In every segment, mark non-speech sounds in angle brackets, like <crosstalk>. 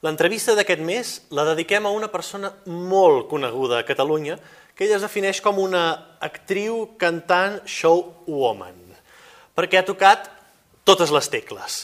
L'entrevista d'aquest mes la dediquem a una persona molt coneguda a Catalunya que ella es defineix com una actriu, cantant, showwoman, perquè ha tocat totes les tecles.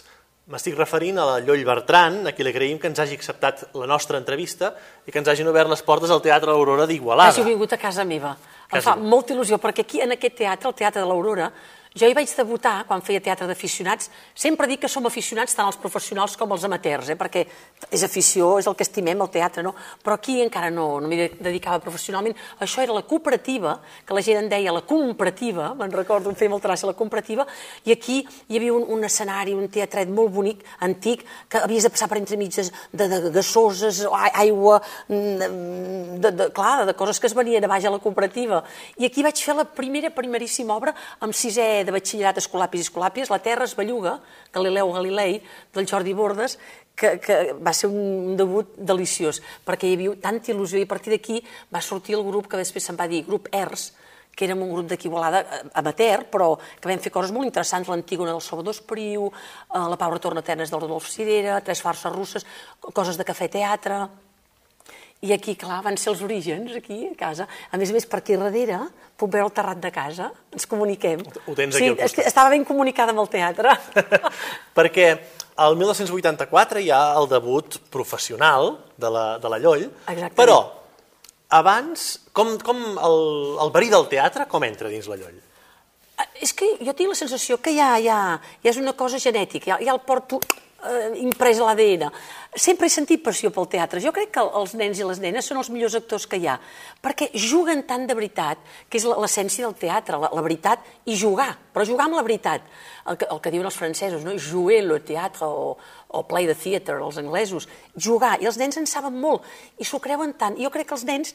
M'estic referint a la Lloll Bertran, a qui li agraïm que ens hagi acceptat la nostra entrevista i que ens hagin obert les portes al Teatre Aurora d'Igualada. Hagi vingut a casa meva. Em Casa fa molta il·lusió, perquè aquí, en aquest teatre, el Teatre de l'Aurora, jo hi vaig debutar quan feia teatre d'aficionats. Sempre dic que som aficionats tant els professionals com els amateurs, eh? perquè és afició, és el que estimem, el teatre, no? Però aquí encara no, no m'hi dedicava professionalment. Això era la cooperativa, que la gent en deia la comparativa, me'n recordo, em feia molta gràcia, la comparativa, i aquí hi havia un, un escenari, un teatret molt bonic, antic, que havies de passar per entre mitges de, de gasoses, aigua, mm, de, de, clar, de coses que es venien a baix a la cooperativa. I aquí vaig fer la primera, primeríssima obra amb sisè de batxillerat Escolapis i Escolàpies, La terra es belluga, Galileu Galilei, del Jordi Bordes, que, que va ser un debut deliciós, perquè hi havia tanta il·lusió i a partir d'aquí va sortir el grup que després se'n va dir Grup ERS, que érem un grup d'aquí Igualada, eh, amateur, però que vam fer coses molt interessants, l'Antígona del Salvador Espriu, eh, la Paula Torna Tenes del Rodolf Cirera, Tres farses russes, coses de cafè teatre, i aquí, clar, van ser els orígens, aquí, a casa. A més a més, per aquí darrere, puc veure el terrat de casa, ens comuniquem. Ho tens aquí sí, al costat. estava ben comunicada amb el teatre. <laughs> Perquè el 1984 hi ha el debut professional de la, de la Lloll, Exactament. però abans, com, com el, el verí del teatre, com entra dins la Lloll? Ah, És que jo tinc la sensació que ja, ja, ja és una cosa genètica, ja, ja el porto eh, imprès a l'ADN. Sempre he sentit passió pel teatre. Jo crec que el- els nens i les nenes són els millors actors que hi ha, perquè juguen tant de veritat, que és l'essència del teatre, la, la veritat, i jugar, però jugar amb la veritat. El que, el que diuen els francesos, no? jouer le teatre o, o play the theatre, els anglesos. Jugar, i els nens en saben molt, i s'ho creuen tant. I jo crec que els nens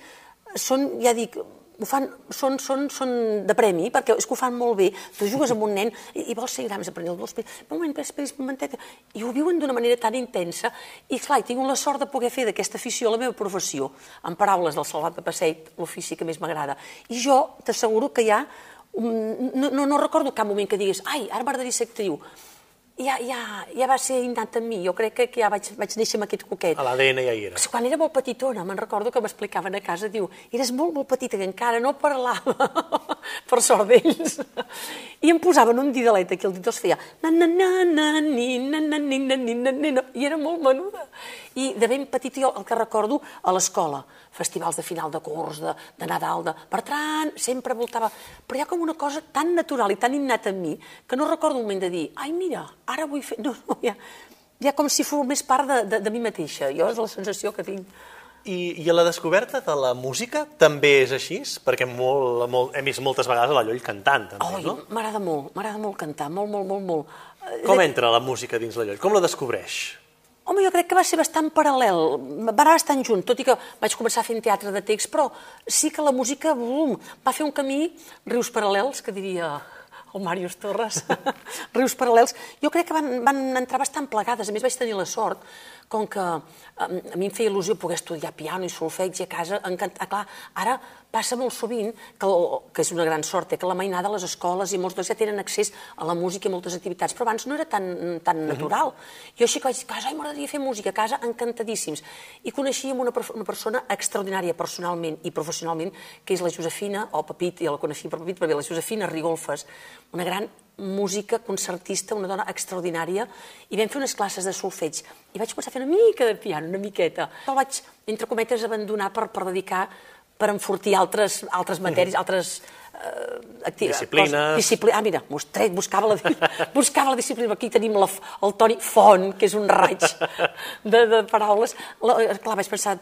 són, ja dic, ho fan, són, són, són de premi, perquè és que ho fan molt bé. Tu jugues amb un nen i, i vols ser grans, aprendre el vols... Un moment, un momentet. I ho viuen d'una manera tan intensa. I, clar, i tinc la sort de poder fer d'aquesta afició la meva professió. En paraules del Salvat de Passeig, l'ofici que més m'agrada. I jo t'asseguro que ja... un- No, no, no recordo cap moment que digués ai, ara m'agradaria ser actriu. Ja, ja, ja va ser innat en mi. Jo crec que, que ja vaig, vaig néixer amb aquest coquet. A l'ADN ja hi era. Quan era molt petitona, me'n recordo que m'explicaven a casa, diu, eres molt, molt petita, que encara no parlava, <laughs> per sort d'ells. I em posaven un didalet aquí, el dit es feia na na na na ni na na ni na ni na ni na, i era molt menuda. I de ben petita jo el que recordo a l'escola, festivals de final de curs, de, de Nadal, de Bertran, sempre voltava... Però hi ha com una cosa tan natural i tan innata en mi que no recordo un moment de dir, ai, mira, ara vull fer... <laughs> No, no, ja, ja com si formés part de, de, de mi mateixa. Jo és la sensació que tinc. I, I a la descoberta de la música també és així? Perquè molt, molt, hem vist moltes vegades a la Lloll cantant, també, Oi, no? m'agrada molt, m'agrada molt cantar, molt, molt, molt, molt. Com entra la música dins la Lloll? Com la descobreix? Home, jo crec que va ser bastant paral·lel, va anar bastant junt, tot i que vaig començar fent teatre de text, però sí que la música bum, va fer un camí, rius paral·lels, que diria el Màrius Torres, <laughs> rius paral·lels. Jo crec que van, van entrar bastant plegades, a més vaig tenir la sort, com que a mi em feia il·lusió poder estudiar piano i solfeig a casa, encantar, clar, ara passa molt sovint, que, el- que és una gran sort, eh, que la mainada a les escoles i molts dels ja tenen accés a la música i moltes activitats, però abans no era tan, tan natural. Jo així que vaig dir, casa, ai, m'agradaria fer música, a casa, encantadíssims. I coneixíem una, una persona extraordinària personalment i professionalment, que és la Josefina, o Pepit, ja la coneixia per Pepit, però bé, la Josefina Rigolfes, una gran música concertista, una dona extraordinària, i vam fer unes classes de solfeig. I vaig començar a fer una mica de piano, una miqueta. El vaig, entre cometes, abandonar per, per dedicar per enfortir altres, altres matèries, altres eh, acti- Disciplines. coses- Discipli ah, mira, mostret, buscava la, <laughs> buscava la disciplina. Aquí tenim la, el Toni Font, que és un raig de, de paraules. La, clar, vaig pensar,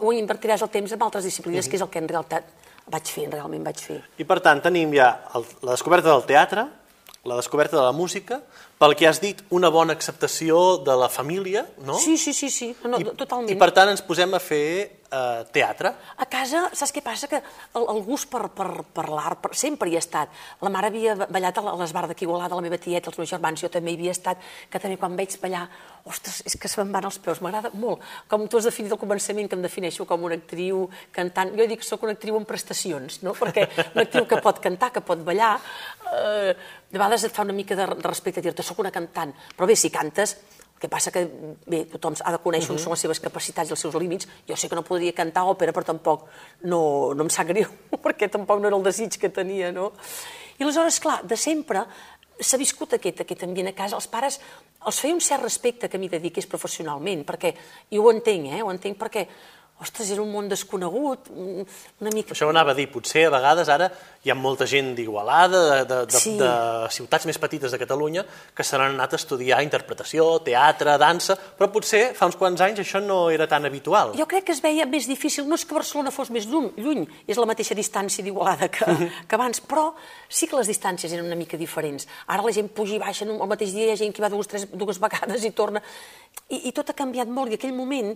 ho invertiràs el temps en altres disciplines, que és el que en realitat vaig fer, realment vaig fer. I per tant tenim ja el, la descoberta del teatre, la descoberta de la música, pel que has dit, una bona acceptació de la família, no? Sí, sí, sí, sí, no, no, I, totalment. I per tant ens posem a fer eh, teatre. A casa, saps què passa? Que el, el gust per, per, per l'art per, sempre hi ha estat. La mare havia ballat a l'esbar d'aquí Igualada, la meva tieta, els meus germans, jo també hi havia estat, que també quan veig ballar, ostres, és que se'm van els peus, m'agrada molt. Com tu has definit al començament, que em defineixo com una actriu cantant, jo dic que sóc una actriu en prestacions, no? perquè una actriu que pot cantar, que pot ballar, eh, de vegades et fa una mica de respecte dir-te, sóc una cantant, però bé, si cantes, que passa que, bé, tothom ha de conèixer uh -huh. on són les seves capacitats i els seus límits. Jo sé que no podria cantar òpera, però tampoc no, no em sap greu, <laughs> perquè tampoc no era el desig que tenia, no? I aleshores, clar, de sempre s'ha viscut aquest, aquest ambient a casa. Els pares els feia un cert respecte que m'hi dediqués professionalment, perquè, i ho entenc, eh? ho entenc perquè ostres, era un món desconegut, una mica... Això ho anava a dir, potser a vegades ara hi ha molta gent d'Igualada, de, de, de, sí. de ciutats més petites de Catalunya, que se n'han anat a estudiar interpretació, teatre, dansa, però potser fa uns quants anys això no era tan habitual. Jo crec que es veia més difícil, no és que Barcelona fos més lluny, lluny és la mateixa distància d'Igualada que, que abans, però sí que les distàncies eren una mica diferents. Ara la gent puja i baixa, el mateix dia hi ha gent que va dues, tres, dues vegades i torna, i, i tot ha canviat molt, i aquell moment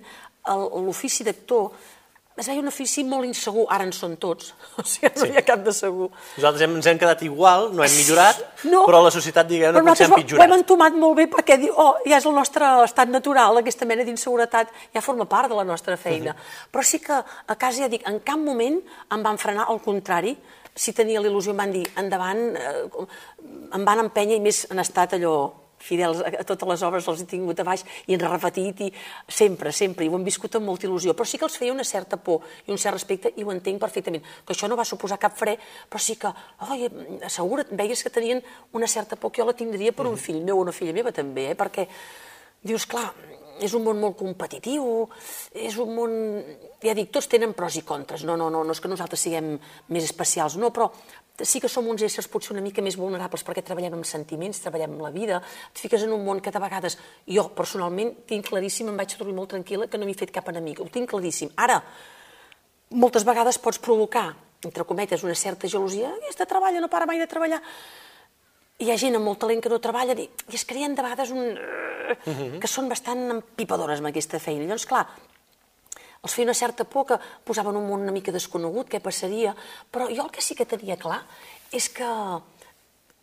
l'ofici d'actor es veia un ofici molt insegur, ara en són tots, <laughs> o sigui, no sí. hi ha cap de segur. Nosaltres hem, ens hem quedat igual, no hem millorat, <laughs> no, però la societat, diguem, no potser hem pitjorat. Ho hem entomat molt bé perquè diu, oh, ja és el nostre estat natural, aquesta mena d'inseguretat ja forma part de la nostra feina. Uh -huh. Però sí que a casa ja dic, en cap moment em van frenar, al contrari, si tenia l'il·lusió em van dir, endavant, eh, em van empènyer i més han estat allò fidels a totes les obres, els he tingut a baix i ens repetit i sempre, sempre, i ho hem viscut amb molta il·lusió, però sí que els feia una certa por i un cert respecte i ho entenc perfectament, que això no va suposar cap fre, però sí que, oi, segur, veies que tenien una certa por que jo la tindria per un fill meu o una filla meva també, eh? perquè dius, clar, és un món molt competitiu, és un món... Ja dic, tots tenen pros i contres, no, no, no, no és que nosaltres siguem més especials, no, però sí que som uns éssers potser una mica més vulnerables perquè treballem amb sentiments, treballem amb la vida, et fiques en un món que de vegades jo personalment tinc claríssim, em vaig dormir molt tranquil·la que no m'he fet cap enemic, ho tinc claríssim. Ara, moltes vegades pots provocar, entre cometes, una certa gelosia, aquesta treballa, no para mai de treballar, hi ha gent amb molt talent que no treballa i, es creen de vegades un... Uh -huh. que són bastant empipadores amb aquesta feina. Llavors, clar, els feia una certa por que posaven un món una mica desconegut, què passaria, però jo el que sí que tenia clar és que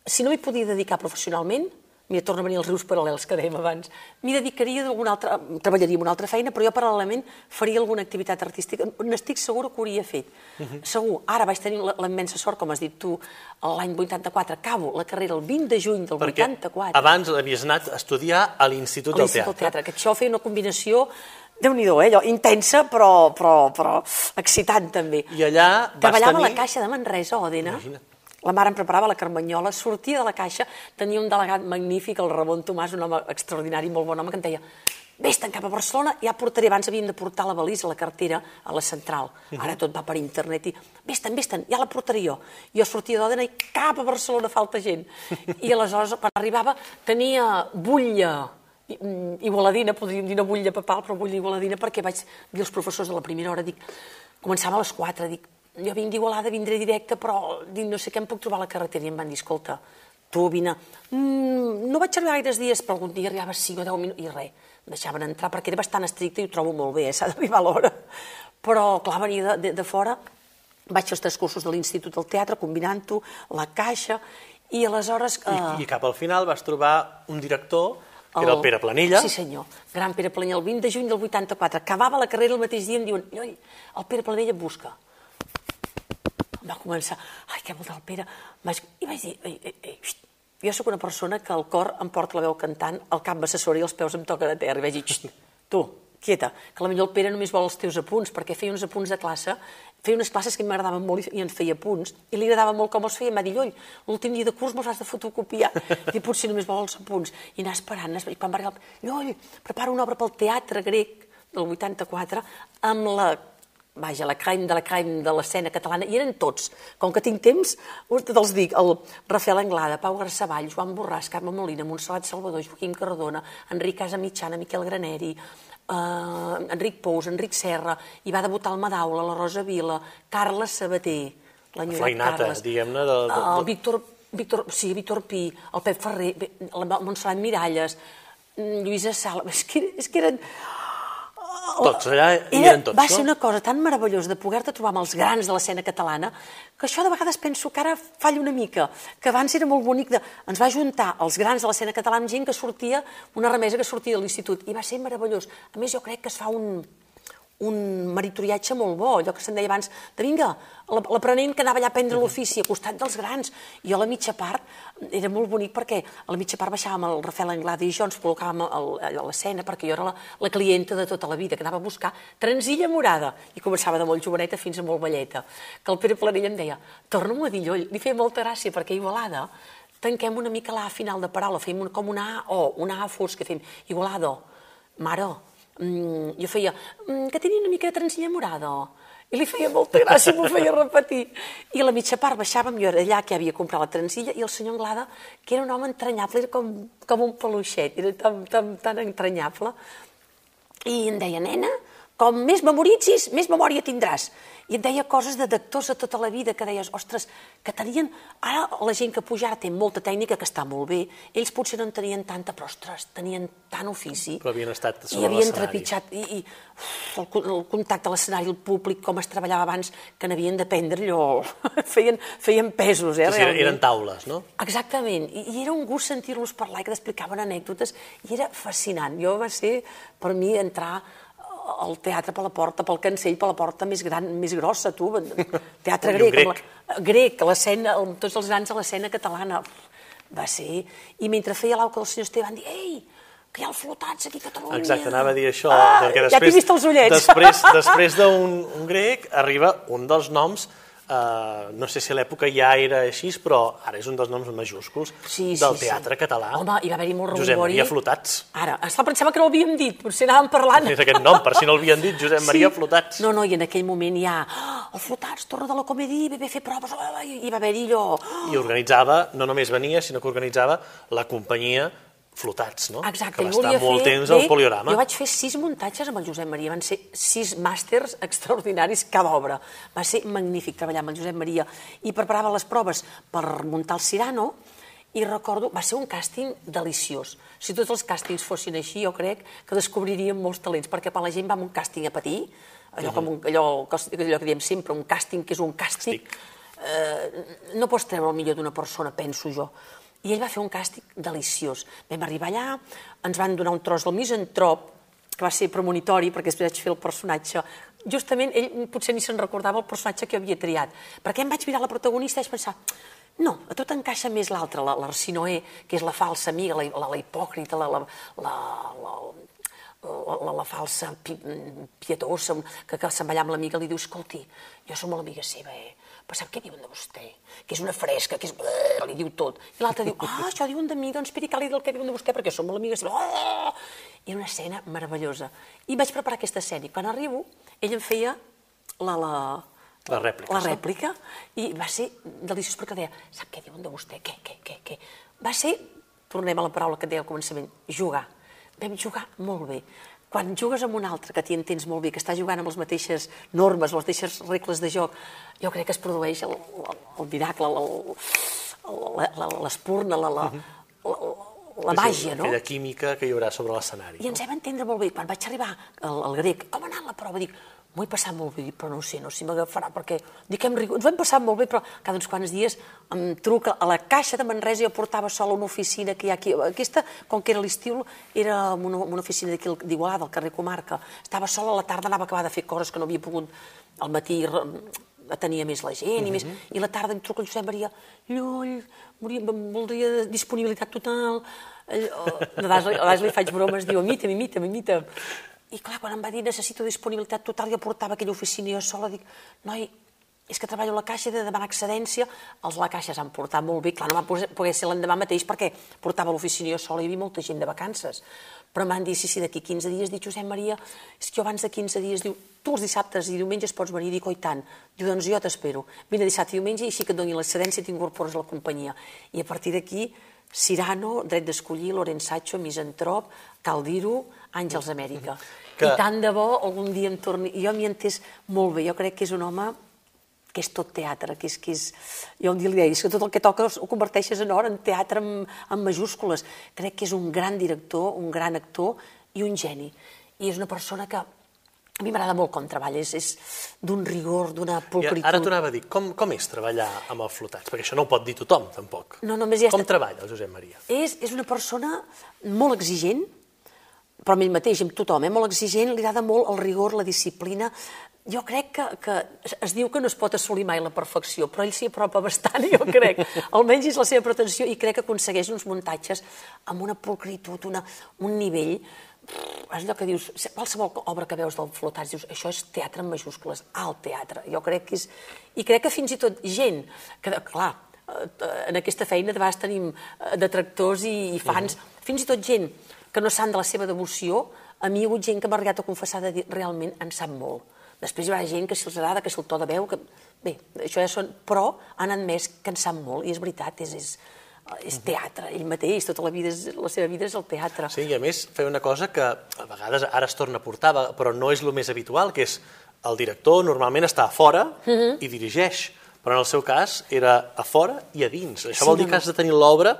si no m'hi podia dedicar professionalment, mira, torna a venir els rius paral·lels que dèiem abans, m'hi dedicaria d'alguna altra, treballaria en una altra feina, però jo paral·lelament faria alguna activitat artística, n'estic segura que ho hauria fet. Uh -huh. Segur, ara vaig tenir la immensa sort, com has dit tu, l'any 84, acabo la carrera el 20 de juny del Perquè 84. abans havies anat a estudiar a l'Institut del Teatre. Teatre, que això feia una combinació déu nhi eh, allò, intensa però, però, però excitant també. I allà vas Treballava tenir... a la Caixa de Manresa, Òdena. Imagina't. La mare em preparava la carmanyola, sortia de la caixa, tenia un delegat magnífic, el Ramon Tomàs, un home extraordinari, molt bon home, que em deia vés-te'n cap a Barcelona, ja portaré, abans havien de portar la valisa, la cartera, a la central. Ara tot va per internet i vés-te'n, vés-te'n, ja la portaré jo. Jo sortia d'Òdena i cap a Barcelona falta gent. I aleshores, quan arribava, tenia butlla, Mm, igualadina, podríem dir no de papal, però vull igualadina perquè vaig dir als professors de la primera hora, dic, començava a les 4, dic, jo vinc d'Igualada, vindré directe, però dic, no sé què em puc trobar a la carretera. I em van dir, escolta, tu vine. Mm, no vaig arribar gaires dies, però algun dia arribava 5 o 10 minuts, i res, em deixaven entrar, perquè era bastant estricte i ho trobo molt bé, eh? s'ha d'arribar a l'hora. Però, clar, venia de, de, de fora, vaig fer els tres cursos de l'Institut del Teatre, combinant-ho, la caixa, i aleshores... Eh... I, I cap al final vas trobar un director que era el Pere Planella. Sí, senyor. Gran Pere Planella, el 20 de juny del 84. Acabava la carrera el mateix dia i em diuen, el Pere Planella busca. Va començar, ai, què vol del Pere? I vaig dir, ei, ei, xt, jo sóc una persona que el cor em porta la veu cantant, el cap m'assessora i els peus em toquen a terra. I vaig dir, xt, tu, quieta, que la millor el Pere només vol els teus apunts, perquè feia uns apunts de classe feia unes classes que m'agradaven molt i ens feia punts, i li agradava molt com els feia, em va dir, Lloll, l'últim dia de curs me'ls has de fotocopiar, <laughs> i potser només vol els punts, i anar esperant, i quan va arribar, Lloll, prepara una obra pel teatre grec del 84, amb la vaja, la crime de la crime de l'escena catalana, i eren tots. Com que tinc temps, tots els dic, el Rafael Anglada, Pau Garçavall, Joan Borràs, Carme Molina, Montserrat Salvador, Joaquim Cardona, Enric Casamitjana, Miquel Graneri, eh, Enric Pous, Enric Serra, i va debutar el Madaula, la Rosa Vila, Carles Sabater, l'enyorat Carles. diguem-ne. De, de... El Víctor, Víctor, sí, Víctor Pi, el Pep Ferrer, la Montserrat Miralles, Lluïsa Sala, és que, és que eren tots, allà hi eren tots, Va ser una cosa tan meravellosa de poder-te trobar amb els grans de l'escena catalana que això de vegades penso que ara falla una mica, que abans era molt bonic de... Ens va juntar els grans de l'escena catalana amb gent que sortia, una remesa que sortia de l'institut, i va ser meravellós. A més, jo crec que es fa un, un meritoriatge molt bo, allò que se'n deia abans, de vinga, la- l'aprenent que anava allà a aprendre l'ofici, a costat dels grans. Jo a la mitja part, era molt bonic perquè a la mitja part baixàvem el Rafael Anglada i jo, ens col·locàvem a l'escena, perquè jo era la, la clienta de tota la vida, que anava a buscar transilla morada, i començava de molt joveneta fins a molt velleta. Que el Pere Planell em deia, torna-m'ho a dir, Lloll. Li feia molta gràcia, perquè a Igualada tanquem una mica l'A final de paraula, fem un, com una A o, una A fosca, fem Igualada, mare, mm, jo feia, mm, que tenia una mica de transilla morada, i li feia molta gràcia, m'ho feia repetir. I a la mitja part baixàvem, jo era allà que havia comprat la transilla, i el senyor Anglada, que era un home entranyable, era com, com un peluixet, era tan, tan, tan entranyable. I em deia, nena, com més memoritzis, més memòria tindràs. I et deia coses de d'actors de tota la vida, que deies, ostres, que tenien... Ara la gent que puja ara té molta tècnica, que està molt bé, ells potser no en tenien tanta, però ostres, tenien tant ofici. Però havien estat I sobre havien l'escenari. trepitjat, i, i uf, el, el contacte a l'escenari, el públic, com es treballava abans, que n'havien d'aprendre allò... <laughs> feien, feien pesos, eh, Sí, realment. eren taules, no? Exactament, I, i era un gust sentir-los parlar i que t'explicaven anècdotes, i era fascinant. Jo va ser, per mi, entrar al teatre per la porta, pel cancell, per la porta més gran, més grossa, tu, <laughs> teatre grec, grec. la, grec, l'escena, amb tots els grans a l'escena catalana. Va ser... I mentre feia l'auca del senyor Esteve van dir, ei, que hi ha els flotats aquí a Catalunya. Exacte, anava a dir això, Ah, perquè ja t'he després, vist els ullets. després, després d'un un grec arriba un dels noms, eh, no sé si a l'època ja era així, però ara és un dels noms majúsculs Sí, sí, del sí. teatre català. Home, hi va haver-hi molt Josep rebombori. Maria Flotats. Ara, esclar, pensava que no l'havíem dit, potser anàvem parlant. És aquest nom, per si no l'havien dit, Josep Maria Flotats. No, no, i en aquell moment ja... Oh, el Flotats, torna de la comèdia, ve a fer proves, oh, i va haver-hi allò... I organitzava, no només venia, sinó que organitzava la companyia Flotats, no? Exacte, que va estar molt fer... temps al poliorama. Jo vaig fer sis muntatges amb el Josep Maria, van ser sis màsters extraordinaris cada obra. Va ser magnífic treballar amb el Josep Maria i preparava les proves per muntar el Cirano i recordo, va ser un càsting deliciós. Si tots els càstings fossin així, jo crec que descobriríem molts talents, perquè quan la gent va amb un càsting a patir, allò, com un, allò, allò que diem sempre, un càsting que és un càstig, eh, no pots treure el millor d'una persona, penso jo. I ell va fer un càstig deliciós. Vam arribar allà, ens van donar un tros del misantrop, que va ser premonitori, perquè després vaig fer el personatge. Justament, ell potser ni se'n recordava el personatge que havia triat. Perquè em vaig mirar la protagonista i vaig pensar, no, a tot encaixa més l'altra, la- l'Arsinoé, que és la falsa amiga, la, la, la hipòcrita, la, la, la, la, la, la, la falsa pi, pietosa, que, que se'n va allà amb l'amiga i li diu, escolti, jo som l'amiga seva, eh? Però sap què diuen de vostè? Que és una fresca, que és... li diu tot. I l'altre diu, ah, això diuen de mi, doncs esperi que li del que diuen de vostè, perquè som l'amiga seva. Oh! I una escena meravellosa. I vaig preparar aquesta escena, i quan arribo, ell em feia la, la, La rèplica, la rèplica, i va ser deliciós perquè deia, sap què diuen de vostè? Què, què, què, què? Va ser, tornem a la paraula que et deia al començament, jugar. Vam jugar molt bé. Quan jugues amb un altre que t'hi entens molt bé, que està jugant amb les mateixes normes, les mateixes regles de joc, jo crec que es produeix el, el, el miracle, el- la- la- l'espurna, la, la, la, la màgia, no? Aquella química que hi haurà sobre l'escenari. I ens vam entendre molt bé. Quan vaig arribar al, al grec, com ha anat la prova? Dic, m'ho he passat molt bé, però no sé, no sé si m'agafarà, perquè dic, hem rigut, ens ho hem passat molt bé, però cada uns quants dies em truca a la caixa de Manresa, jo portava sola una oficina que hi ha aquí. Aquesta, com que era l'estiu, era una, una oficina d'aquí d'Igualada, al carrer Comarca. Estava sola, a la tarda anava a acabar de fer coses que no havia pogut al matí atenia més la gent, i, més, i la tarda em truca el Josep Maria, Llull, voldria disponibilitat total, vegades, a vegades li faig bromes, diu, imita'm, imita'm, imita'm. I clar, quan em va dir necessito disponibilitat total, jo portava aquella oficina jo sola, dic, noi, és que treballo a la caixa, de demanar excedència, els la caixa s'han portat molt bé, clar, no va poder ser l'endemà mateix perquè portava l'oficina jo sola i hi havia molta gent de vacances. Però m'han dit, sí, sí, d'aquí 15 dies, dic, Josep Maria, és que jo abans de 15 dies, diu, tu els dissabtes i diumenges pots venir, dic, oi tant. Diu, doncs jo t'espero. Vine dissabte i diumenge i així que et doni l'excedència i t'incorpores a la companyia. I a partir d'aquí, Cirano, dret d'escollir, Lorenzacho, Misantrop, cal dir-ho, Àngels Amèrica. Que- I tant de bo algun dia em torni... Jo m'hi entès molt bé, jo crec que és un home que és tot teatre, que és, que és... Jo un dia li deia, és que tot el que toques ho converteixes en or, en teatre amb, amb majúscules. Crec que és un gran director, un gran actor i un geni. I és una persona que a mi m'agrada molt com treballa, és, és d'un rigor, d'una I pulcritud. ara t'ho anava a dir, com, com és treballar amb els flotats? Perquè això no ho pot dir tothom, tampoc. No, només ha Com estat- treballa el Josep Maria? És, és una persona molt exigent, però amb ell mateix, amb tothom, eh? molt exigent, li agrada molt el rigor, la disciplina. Jo crec que, que es diu que no es pot assolir mai la perfecció, però ell s'hi apropa bastant, <laughs> jo crec. Almenys és la seva pretensió i crec que aconsegueix uns muntatges amb una pulcritud, una, un nivell allò que dius, qualsevol obra que veus del Flotats, dius, això és teatre en majúscules, alt teatre. Jo crec que és... I crec que fins i tot gent, que, clar, eh, en aquesta feina de vegades tenim eh, detractors i, i fans, uh -huh. fins i tot gent que no saben de la seva devoció, a mi hi ha hagut gent que m'ha arribat a confessar de dir, realment en sap molt. Després hi ha gent que si els agrada, que si el to de veu, que... Bé, això ja són... Però han admès que en sap molt, i és veritat, és, és, és teatre, ell mateix, tota la, vida és, la seva vida és el teatre. Sí, i a més feia una cosa que a vegades ara es torna a portar, però no és el més habitual, que és el director normalment està a fora uh -huh. i dirigeix, però en el seu cas era a fora i a dins. Això sí, vol dir que has de tenir l'obra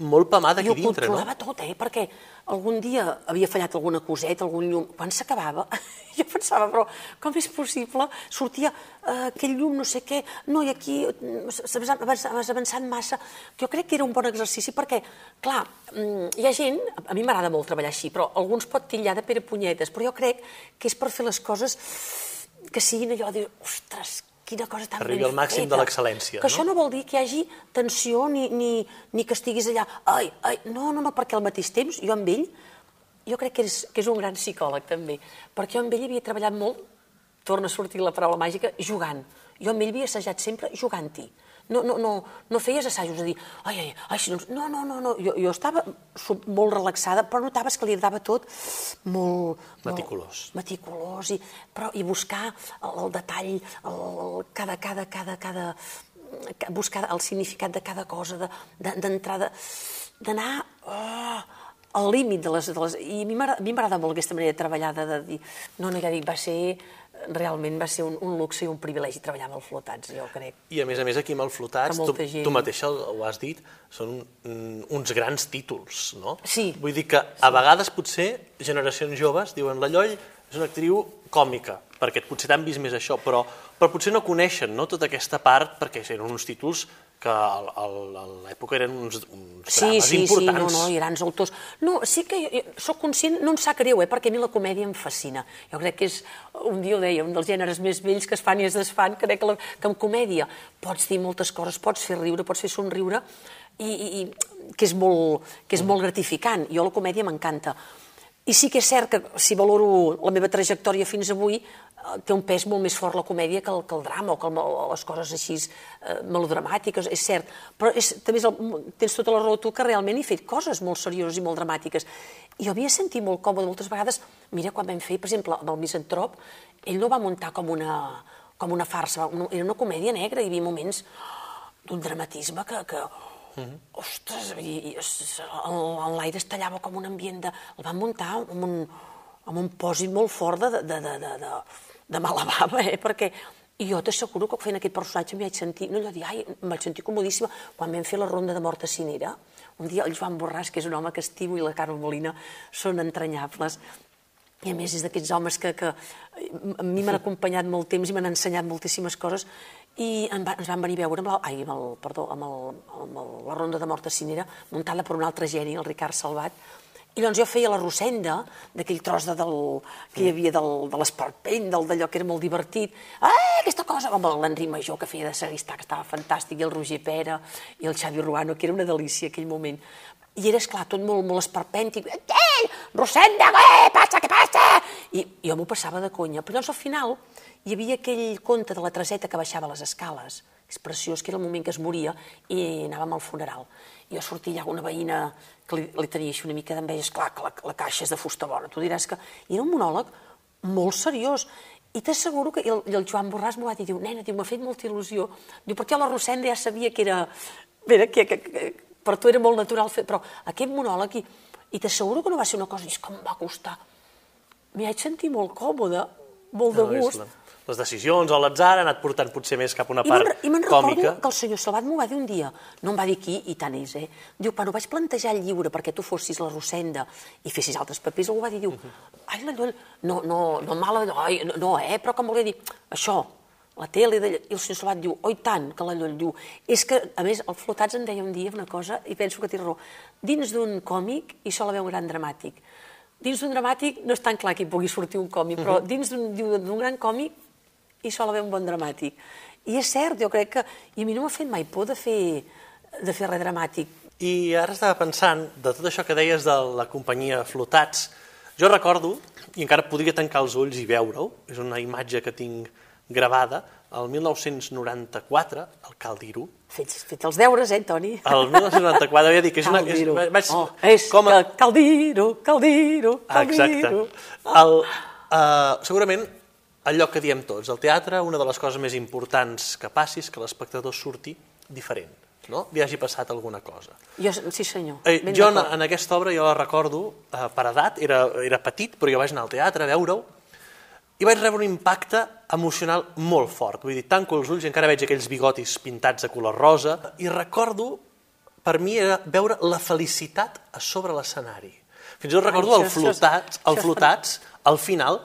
molt pamada aquí dintre, no? Jo ho controlava tot, eh? Perquè algun dia havia fallat alguna coseta, algun llum. Quan s'acabava, <laughs> jo pensava, però com és possible? Sortia uh, aquell llum, no sé què, no, i aquí has avançat massa. Jo crec que era un bon exercici perquè, clar, mm, hi ha gent, a mi m'agrada molt treballar així, però alguns pot tillar de pere punyetes, però jo crec que és per fer les coses que siguin allò de dir, ostres, quina cosa tan Arribi al màxim feta. de l'excel·lència. Que no? això no vol dir que hi hagi tensió ni, ni, ni que estiguis allà, ai, ai, no, no, no, perquè al mateix temps jo amb ell, jo crec que és, que és un gran psicòleg també, perquè jo amb ell havia treballat molt, torna a sortir la paraula màgica, jugant. Jo amb ell havia assajat sempre jugant-hi no, no, no, no feies assajos a dir, ai, ai, ai, si no, no, no, no, no. Jo, jo estava molt relaxada, però notaves que li agradava tot molt... Meticulós. Molt, meticulós, i, però, i buscar el, el detall, el, cada, cada, cada, cada, buscar el significat de cada cosa, d'entrada, de, d'anar oh, al límit de les, de les... I a mi m'agrada molt aquesta manera de treballar, de, de dir... No, no, ja dic, va ser realment va ser un, un luxe i un privilegi treballar amb els flotats, jo crec. I a més a més aquí amb els flotats, tu, gent... tu mateixa ho has dit, són un, uns grans títols, no? Sí. Vull dir que a vegades potser generacions joves diuen la Lloll és una actriu còmica, perquè potser t'han vist més això, però, però potser no coneixen no, tota aquesta part perquè eren uns títols que a l'època eren uns, uns sí, drames sí, importants. Sí, no, no, grans autors. No, sí que jo, jo soc conscient, no em sap greu, eh, perquè a mi la comèdia em fascina. Jo crec que és, un dia ho deia, un dels gèneres més vells que es fan i es desfan, crec que, la, que en comèdia pots dir moltes coses, pots fer riure, pots fer somriure, i, i, i que és molt, que és molt gratificant. Jo la comèdia m'encanta. I sí que és cert que si valoro la meva trajectòria fins avui, Eh, té un pes molt més fort la comèdia que el, que el drama o que el, les coses així eh, melodramàtiques, és cert. Però és, també és el, tens tota la raó tu que realment he fet coses molt serioses i molt dramàtiques. I jo havia sentit molt còmode moltes vegades, mira, quan vam fer, per exemple, amb el Misantrop, ell no va muntar com una, com una farsa, era una comèdia negra, hi havia moments d'un dramatisme que, que Mm. Ostres, i, i, l'aire es tallava com un ambient de... El van muntar amb un, amb un pòsit molt fort de, de, de, de, de, de mala bava, eh? perquè i jo t'asseguro que fent aquest personatge m'hi vaig sentir, no allò dir, ai, em vaig sentir comodíssima quan vam fer la ronda de mort a Cinera. Un dia el Joan Borràs, que és un home que estimo, i la Carme Molina són entranyables. I a més és d'aquests homes que, que a mi m'han acompanyat molt temps i m'han ensenyat moltíssimes coses i en va, ens van venir a veure amb, la, ai, amb, el, perdó, amb, el, amb el, la ronda de mort a Cinera, muntada per un altre geni, el Ricard Salvat, i doncs jo feia la Rossenda, d'aquell tros de del, que hi havia del, de l'esparpell, d'allò que era molt divertit. Ah, aquesta cosa! Amb l'Enri Major, que feia de sagristà, que estava fantàstic, i el Roger Pera, i el Xavi Ruano, que era una delícia aquell moment. I era, esclar, tot molt, molt esperpèntic. Ei, Rossenda, què passa, què passa? I jo m'ho passava de conya. Però llavors, al final, hi havia aquell conte de la Treseta que baixava les escales. És preciós, que era el moment que es moria, i anàvem al funeral jo sortia allà una veïna que li, li tenia així una mica d'enveja, esclar, que la, la caixa és de fusta bona, tu diràs que... I era un monòleg molt seriós, i t'asseguro que i el, i el Joan Borràs m'ho va dir, diu, nena, m'ha fet molta il·lusió, diu, perquè la Rosenda ja sabia que era... Mira, que, que, que, per tu era molt natural fer, però aquest monòleg, i, i t'asseguro que no va ser una cosa, i és que em va costar. M'hi vaig sentir molt còmoda, molt de gust. Les decisions o l'atzar ha anat portant potser més cap a una part I me'n còmica. que el senyor Salvat m'ho va dir un dia, no em va dir qui, i tant és, eh? Diu, quan ho vaig plantejar el llibre perquè tu fossis la Rosenda i fessis altres papers, algú va dir, diu, ai, la Lloll, no, no, no mala, ai, no, no, eh? Però com volia dir, això, la tele, de... i el senyor Salvat diu, oi tant, que la Lloll diu, és que, a més, el Flotats em deia un dia una cosa, i penso que té raó, dins d'un còmic hi sol haver un gran dramàtic, dins d'un dramàtic no és tan clar que hi pugui sortir un còmic, però dins d'un d'un gran còmic hi sol haver un bon dramàtic. I és cert, jo crec que... I a mi no m'ha fet mai por de fer, de fer res dramàtic. I ara estava pensant, de tot això que deies de la companyia Flotats, jo recordo, i encara podria tancar els ulls i veure-ho, és una imatge que tinc gravada, el 1994, al Caldiru, Fets, fet els deures, eh, Toni? el 1994, havia dit que és una... És, vaig, oh, és com a, que Caldiro, Caldiro, Ah, Caldiro. Exacte. El, uh, segurament allò que diem tots, el teatre, una de les coses més importants que passi és que l'espectador surti diferent, no? li hagi passat alguna cosa. Jo, sí senyor, Eh, ben jo en, en aquesta obra jo la recordo eh, per edat, era, era petit, però jo vaig anar al teatre a veure-ho, i vaig rebre un impacte emocional molt fort. Vull dir, tanco els ulls i encara veig aquells bigotis pintats de color rosa, i recordo, per mi, era veure la felicitat a sobre l'escenari. Fins i tot recordo Ai, el flotats, el flotats, al final,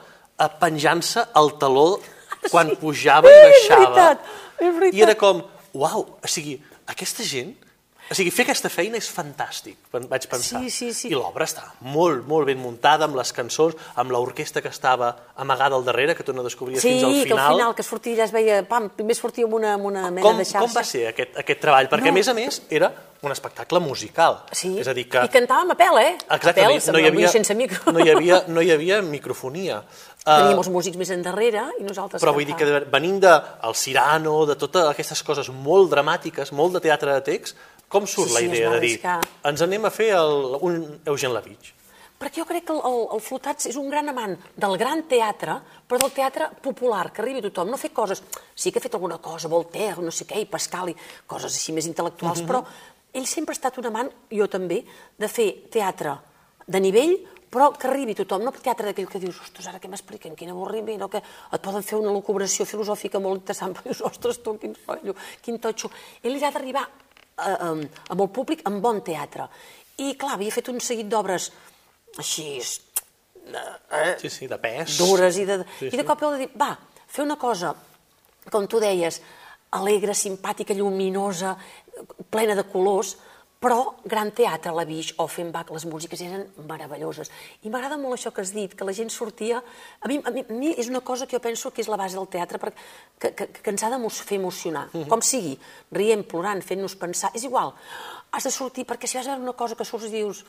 penjant-se el taló <laughs> quan Sí. pujava i Eh, és baixava. veritat, és veritat. I era com, uau, o sigui, aquesta gent o sigui, fer aquesta feina és fantàstic, vaig pensar. Sí, sí, sí. I l'obra està molt, molt ben muntada, amb les cançons, amb l'orquestra que estava amagada al darrere, que tu no descobries Sí, fins al que final. al final que sortia ja es veia, pam, primer sortia amb una, amb una mena com, de xarxa. com va ser aquest, aquest treball? Perquè, No. a més a més, era un espectacle musical. Sí, És a dir, que... i cantàvem a pèl, eh? Exactament, a pèl, no hi havia, sense micro. no hi havia, no hi havia microfonia. Teníem Eh, els músics més endarrere i nosaltres Però vull dir que venint de el Cirano, de totes aquestes coses molt dramàtiques, molt de teatre de text, com surt Sí, la sí, idea de dir ens anem a fer el, un Eugen Lavich? Perquè jo crec que el, el, el Flotats és un gran amant del gran teatre, però del teatre popular, que arribi a tothom. No fer coses... Sí que ha fet alguna cosa, Voltaire, no sé què, i Pascal, i coses així més intel·lectuals, Mhm. però ell sempre ha estat un amant, jo també, de fer teatre de nivell, però que arribi tothom, no teatre d'aquell que dius, ostres, ara què m'expliquen, quin avorriment, o que et poden fer una locubració filosòfica molt interessant, però dius, ostres, tu, quin rotllo, quin totxo. Ell ha d'arribar eh, eh, amb el públic amb bon teatre. I, clar, havia fet un seguit d'obres així, eh, Sí, sí, de pes. dures, i de, Sí, i de sí. cop heu de dir, va, fer una cosa, com tu deies, alegre, simpàtica, lluminosa, plena de colors, però gran teatre, la Bix, Offenbach, les músiques eren meravelloses. I m'agrada molt això que has dit, que la gent sortia... A mi, a mi, a mi és una cosa que jo penso que és la base del teatre, perquè, que, que, que ens ha de fer emocionar, Mhm. com sigui, rient, plorant, fent-nos pensar, és igual. Has de sortir, perquè si vas a veure una cosa que surts i dius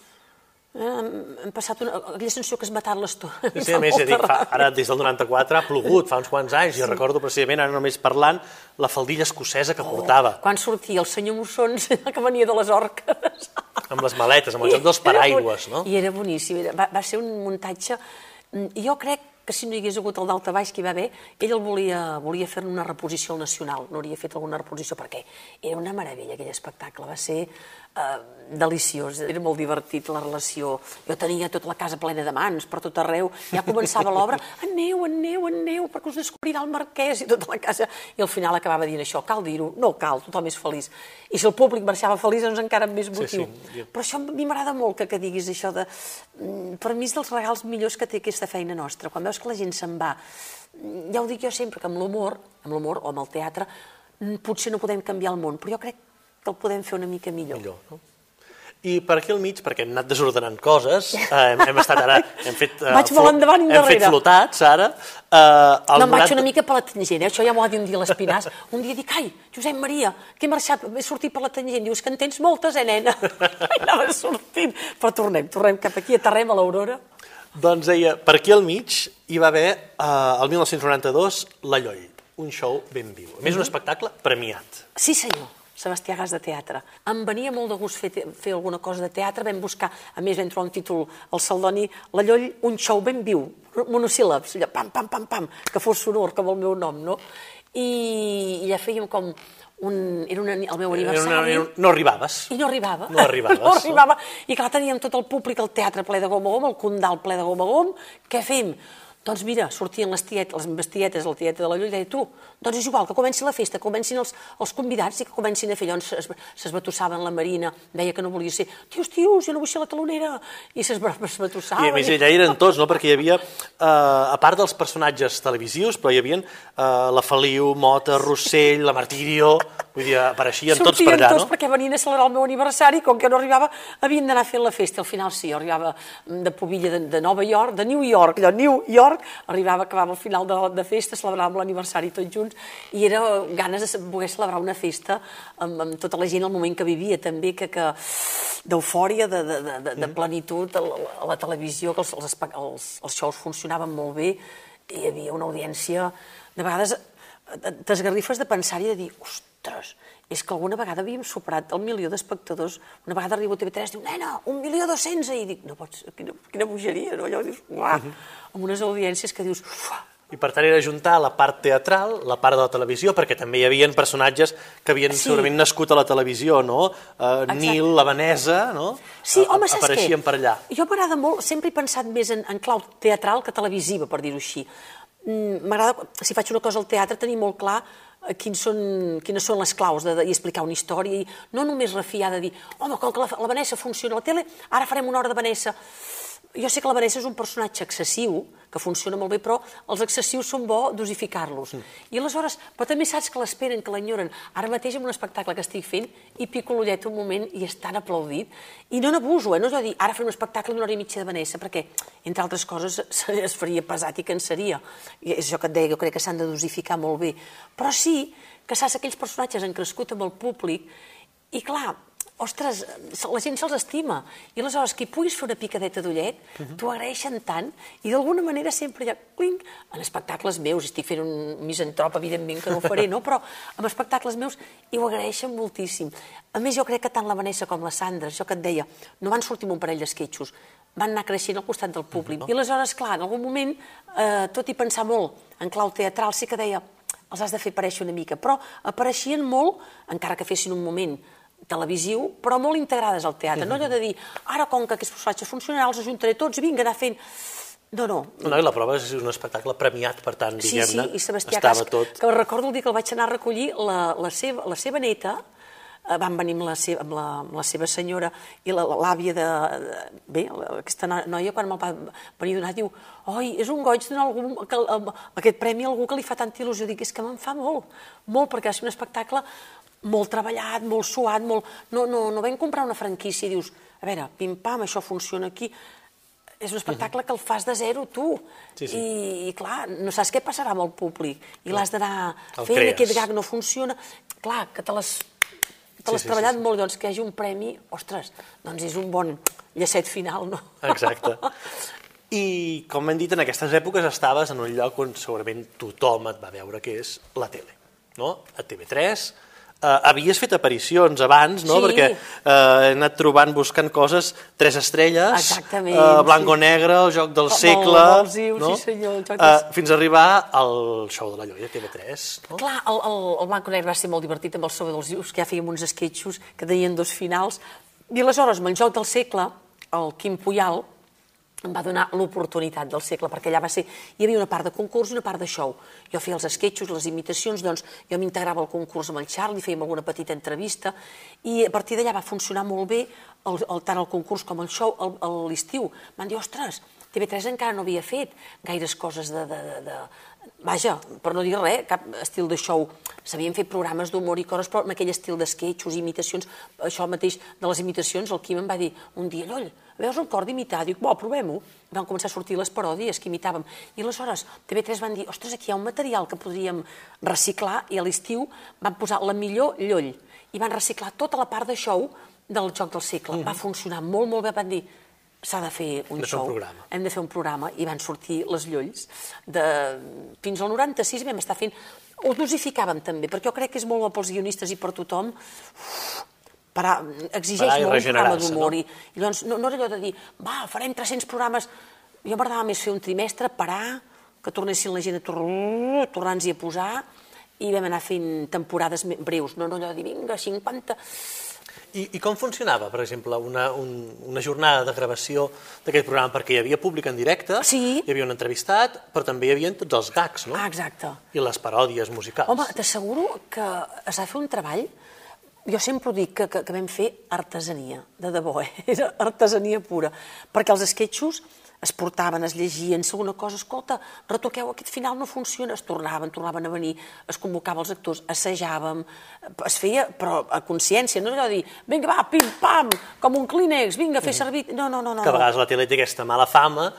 eh, passat una, aquella sensació que has matat l'estona. Sí, sí, <laughs> a més, dic, fa, ara des del 94 ha plogut, fa uns quants anys, i recordo precisament, ara només parlant, la faldilla escocesa que portava, Quan sortia el senyor Mussons, <laughs> que venia de les orques. amb les maletes, amb el joc dels paraigües, no? I era boníssim. Era, va, va ser un muntatge... mm, Jo crec que si no hi hagués hagut el d'alta baix que hi va haver, ell el volia, volia fer una reposició al Nacional, no hauria fet alguna reposició, perquè era una meravella aquell espectacle, va ser eh, deliciós, era molt divertit la relació. Jo tenia tota la casa plena de mans, per tot arreu, ja començava l'obra, aneu, aneu, aneu, perquè us descobrirà el marquès i tota la casa, i al final acabava dient això, cal dir-ho, no cal, tothom és feliç. I si el públic marxava feliç, doncs encara amb més motiu. sí. Però això a mi m'agrada molt que, que diguis això de... mm, Per mi és dels regals millors que té aquesta feina nostra. Quan veus que la gent se'n va... mm, Ja ho dic jo sempre, que amb l'humor, amb l'humor o amb el teatre, mm, potser no podem canviar el món, però jo crec que el podem fer una mica millor. millor. No? I per aquí al mig, perquè hem anat desordenant coses, eh, hem, hem estat ara... Hem fet, eh, Vaig flo- endavant i Hem fet endarrere. flotats, ara. Eh, el No, em vaig 90 una mica per la tangent, eh? això ja m'ho va dir un dia l'Espinàs. Un dia dic, ai, Josep Maria, que he marxat, he sortit per la tangent. Dius que en tens moltes, eh, nena? <laughs> I anava sortint. Però tornem, tornem cap aquí, aterrem a l'Aurora. Doncs deia, per aquí al mig hi va haver, eh, el 1992, La Lloll, un show ben viu. A més, un espectacle premiat. Sí, senyor. Sebastià Gas de Teatre. Em venia molt de gust fer, fer alguna cosa de teatre, vam buscar, a més vam trobar un títol, el Saldoni, La Lloll, un show ben viu, monosíl·labs, allò, pam, pam, pam, pam, que fos sonor, com el meu nom, no? I, i ja fèiem com un... Era una, el meu Era aniversari. una, era no arribaves. I no arribava. No arribaves, <laughs> no arribava. I clar, teníem tot el públic, el teatre ple de gom a gom, el condal ple de gom a gom. Què fem? Doncs mira, sortien les tietes, les meves tietes, la tieta de la Llull, i deia, tu, doncs és igual, que comenci la festa, comencin els, els convidats i que comencin a fer. Llavors s'esbatussaven la Marina, deia que no volia ser, tios, tios, jo no vull ser la talonera, i <laughs> s'esbatussava. I a més, allà eren tots, no?, perquè hi havia, eh, a part dels personatges televisius, però hi havia eh, la Feliu, Mota, Rossell, la Martirio, vull dir, apareixien Sortien tots per allà, tots no? perquè venien a celebrar el meu aniversari, com que no arribava, havien d'anar fent la festa. Al final sí, arribava de Pobilla de, de Nova York, de New York, allò, New York, arribava, acabava al final de, de festa, celebràvem l'aniversari tots junts, i era ganes de poder celebrar una festa amb, amb tota la gent al moment que vivia, també, que, que d'eufòria, de, de, de, de plenitud, a la, a la televisió, que els, els, els, els shows funcionaven molt bé, i hi havia una audiència, de vegades eh, t'esgarrifes de pensar i de dir, ostres, és que alguna vegada havíem superat el milió d'espectadors. Una vegada arribo a TV3 i diu, nena, un milió dos-cents, i dic, no pots, quina, quina bogeria, no? Allò dius, uah, amb unes audiències que dius, uah, I per tant era juntar la part teatral, la part de la televisió, perquè també hi havia personatges que havien Sí. segurament nascut a la televisió, no? Uh, Nil, la Vanessa, no? Sí, A- home, saps què? Apareixien per allà. Jo m'agrada molt, sempre he pensat més en, en clau teatral que televisiva, per dir-ho així. Mm, M'agrada, si faig una cosa al teatre, tenir molt clar eh, quins són, quines són les claus de, de, i explicar una història i no només refiar de dir home, com que la, la Vanessa funciona a la tele, ara farem una hora de Vanessa. Jo sé que la Vanessa és un personatge excessiu, que funciona molt bé, però els excessius són bo dosificar-los. I aleshores, però també saps que l'esperen, que l'enyoren. Ara mateix en un espectacle que estic fent i pico l'ullet un moment i és tan aplaudit. I no n'abuso, eh? no és de dir, ara faré un espectacle d'una hora i mitja de Vanessa, perquè, entre altres coses, <laughs> es faria pesat i cansaria. I és això que et deia, jo crec que s'han de dosificar molt bé. Però sí que saps aquells personatges han crescut amb el públic i, clar, ostres, la gent se'ls estima. I aleshores, que hi puguis fer una picadeta d'ullet, t'ho agraeixen tant, i d'alguna manera sempre hi ha, clinc, en espectacles meus, estic fent un misantrop, evidentment que no ho faré, no? però en espectacles meus i ho agraeixen moltíssim. A més, jo crec que tant la Vanessa com la Sandra, això que et deia, no van sortir amb un parell d'esquetxos, van anar creixent al costat del públic. I aleshores, clar, en algun moment, eh, tot i pensar molt en clau teatral, sí que deia, els has de fer aparèixer una mica, però apareixien molt, encara que fessin un moment televisiu, però molt integrades al teatre. No allò de dir, ara com que aquests personatges funcionaran, els ajuntaré tots vinga, anar fent... No, no. No, i la prova és un espectacle premiat, per tant, Sí, sí, diguem-ne, i Sebastià estava Casc, tot... que recordo el dia que el vaig anar a recollir, la, la, seva, la seva neta, eh, van venir amb la, seva, amb, la, amb la seva senyora i la- l'àvia de, de... Bé, aquesta no- noia, quan me'l va venir a donar, diu oi, és un goig donar algú, que, aquest premi a algú que li fa tanta il·lusió. Dic, és que me'n fa molt, molt, perquè va ser un espectacle molt treballat, molt suat, molt... No, no, no vam comprar una franquícia i dius, a veure, pim-pam, això funciona aquí, és un espectacle que el fas de zero tu Sí, sí. I, i clar, no saps què passarà amb el públic i l'has d'anar fent, crees. aquest gag no funciona clar, que te l'has te Sí, l'has sí, treballat sí, sí. molt, doncs que hi hagi un premi, ostres, doncs és un bon llacet final, no? Exacte. I, com hem dit, en aquestes èpoques estaves en un lloc on segurament tothom et va veure que és la tele, no? A TV3, Uh, havies fet aparicions abans, no? Sí. Perquè uh, he anat trobant, buscant coses, Tres estrelles, Exactament, uh, Blanco sí. Negre, el Joc del Vol- Segle... vols dir-ho, no? sí, senyor, el Joc Uh, del- fins a arribar al show de la Lloia, TV3, no? Clar, el, el, el Blanco Negre va ser molt divertit amb el Sobre dels Dius, que ja fèiem uns esquetxos que deien dos finals. I aleshores, amb el joc del segle, el Quim Puyal em va donar l'oportunitat del segle, perquè allà va ser... Hi havia una part de concurs i una part de show. Jo feia els esquetxos, les imitacions, doncs jo m'integrava al concurs amb el Charlie, fèiem alguna petita entrevista, i a partir d'allà va funcionar molt bé el, el, tant el concurs com el show el- l'estiu. Van dir, ostres, TV3 encara no havia fet gaires coses de, de, de, de... Vaja, per no dir res, cap estil de show. S'havien fet programes d'humor i coses, però amb aquell estil d'esquetxos, imitacions, això mateix de les imitacions, el Quim em va dir un dia, Lloll, veus el cor d'imitar? Dic, bo, provem-ho. Van començar a sortir les paròdies que imitàvem. I aleshores TV3 van dir, ostres, aquí hi ha un material que podríem reciclar, i a l'estiu van posar la millor Lloll. I van reciclar tota la part de show del Joc del Segle. Va funcionar molt, molt bé. Van dir, s'ha de fer un de un show. programa. Hem de fer un programa. I van sortir les Llolls. De... Fins al 96 vam estar fent... Ho dosificàvem també, perquè jo crec que és molt bo pels guionistes i per tothom parar, exigeix Parar molt un programa d'humor. no? I, I llavors no, no era allò de dir, va, farem 300 programes. Jo m'agradava més fer un trimestre, parar, que tornessin la gent a tor tornar-nos-hi a posar, i vam anar fent temporades breus, no, no allò de dir, vinga, 50... I, I com funcionava, per exemple, una, un, una jornada de gravació d'aquest programa? Perquè hi havia públic en directe, Sí. hi havia un entrevistat, però també hi havia tots els gags, no? Ah, exacte. I les paròdies musicals. Home, t'asseguro que es va fer un treball jo sempre ho dic, que, que, que vam fer artesania, de debò, eh? <laughs> era artesania pura, perquè els esquetxos es portaven, es llegien, segona cosa, escolta, retoqueu, aquest final no funciona, es tornaven, tornaven a venir, es convocava els actors, assajàvem, es feia, però a consciència, no allò de dir, vinga, va, pim, pam, com un clínex, vinga, fer servir... No, no, no, no. que a vegades la tele té aquesta mala fama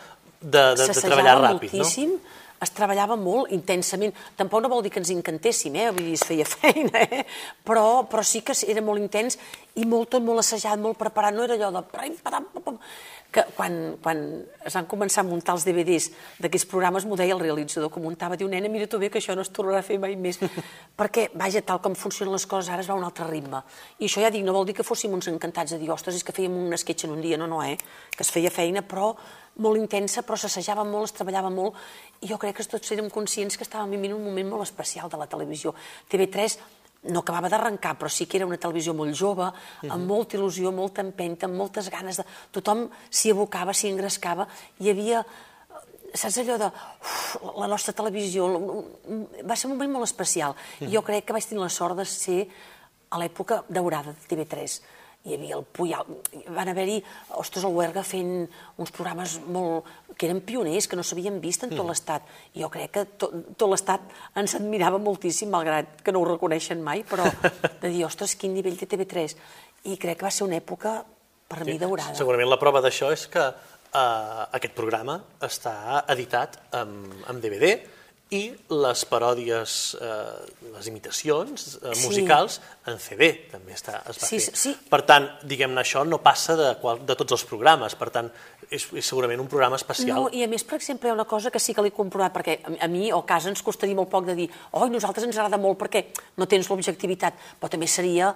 de, de, de treballar ràpid, moltíssim, es treballava molt intensament. Tampoc no vol dir que ens encantéssim, eh? vull dir, es feia <laughs> feina, eh? però, però sí que era molt intens i molt, tot molt assajat, molt preparat. No era allò de... Que quan, quan es van començar a muntar els DVDs d'aquests programes, m'ho deia el realitzador que muntava, diu, nena, mira tu bé que això no es tornarà a fer mai més. <laughs> Perquè, vaja, tal com funcionen les coses ara es va a un altre ritme. I això ja dic, no vol dir que fóssim uns encantats de dir, ostres, és que fèiem un sketch en un dia, no, no, eh? Que es feia feina, però molt intensa, però s'assajava molt, es treballava molt, i jo crec que tots érem conscients que estàvem vivint un moment molt especial de la televisió. TV3 no acabava d'arrencar, però sí que era una televisió molt jove, amb molta il·lusió, molta empenta, amb moltes ganes de... Tothom s'hi abocava, s'hi engrescava, hi havia saps allò de uf, la nostra televisió, va ser un moment molt especial. I jo crec que vaig tenir la sort de ser a l'època daurada de TV3 hi havia el Puyal, van haver-hi, ostres, el Huerga fent uns programes molt, que eren pioners, que no s'havien vist en tot l'estat. I jo crec que tot, tot l'estat ens admirava moltíssim, malgrat que no ho reconeixen mai, però <laughs> de dir, ostres, quin nivell de TV3. I crec que va ser una època, per mi, daurada. Segurament la prova d'això és que eh, aquest programa està editat amb, amb DVD i les paròdies, eh, les imitacions eh, Sí. musicals en CD també està, es va Sí, fer. sí. Per tant, diguem-ne, això no passa de, qual, de tots els programes, per tant, és, és segurament un programa especial. No, i a més, per exemple, hi ha una cosa que sí que l'he comprovat, perquè a- a mi o a casa ens costaria molt poc de dir oi, nosaltres ens agrada molt perquè no tens l'objectivitat, però també seria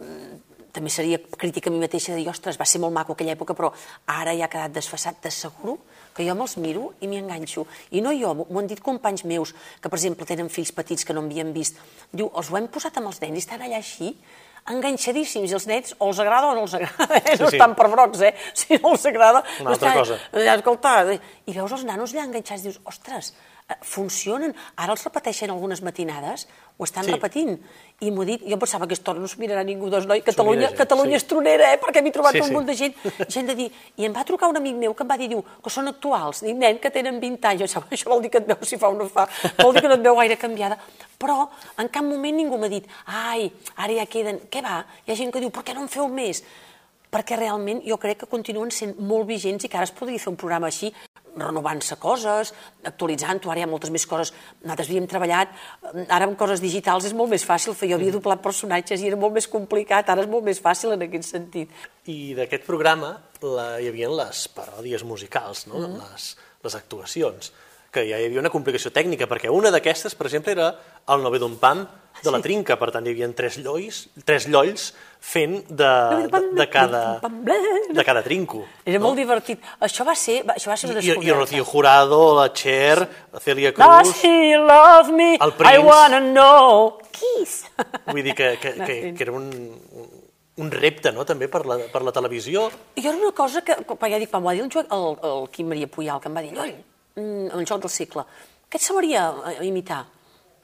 eh, també seria crítica a mi mateixa de dir, ostres, va ser molt maco aquella època, però ara ja ha quedat desfassat, t'asseguro que jo me'ls miro i m'hi enganxo. I no jo, m'ho han dit companys meus, que per exemple tenen fills petits que no havien vist. Diu, els ho hem posat amb els nens i estan allà així, enganxadíssims, i els nens o els agrada o no els agrada, eh? no Sí, sí. estan per brocs, eh? <laughs> Si no els agrada... Una no altra estan- cosa. escolta, i veus els nanos allà enganxats, dius, ostres, funcionen, ara els repeteixen algunes matinades, ho estan Sí. repetint, i m'ho dit, jo pensava que aquesta hora no s'ho mirarà ningú, doncs noi, Catalunya, gent, Catalunya sí. és tronera, eh, perquè m'he trobat Sí, un sí. munt de gent, <laughs> gent de dir, i em va trucar un amic meu que em va dir, diu, que són actuals, dic, nen, que tenen 20 anys, això, això vol dir que et veu si fa o no fa, vol dir que no et veu gaire canviada, però en cap moment ningú m'ha dit, ai, ara ja queden, què va? Hi ha gent que diu, per què no en feu més? Perquè realment jo crec que continuen sent molt vigents i que ara es podria fer un programa així, renovant-se coses, actualitzant-ho, ara hi ha moltes més coses. Nosaltres havíem treballat, ara amb coses digitals és molt més fàcil, fer jo havia doblat personatges i era molt més complicat, ara és molt més fàcil en aquest sentit. I d'aquest programa la, hi havia les paròdies musicals, no? Mm. les, les actuacions, que ja hi havia una complicació tècnica, perquè una d'aquestes, per exemple, era el nove d'un pam de la trinca, per tant hi havia tres llois, tres llolls fent de, de, de, cada, de cada trinco. Era molt divertit. Això va ser, això va ser una I, i descoberta. Rocío Jurado, la Cher, la Celia Does Cruz... he love me? El I Prince. wanna know. Kiss. Vull dir que, que, <laughs> que, que era un, un repte, no?, també per la, per la televisió. Jo era una cosa que, quan ja dic, quan m'ho va dir el, el, el Quim Maria Puyal, que em va dir, Lloll, mm, el joc del segle, què et semblaria eh, imitar?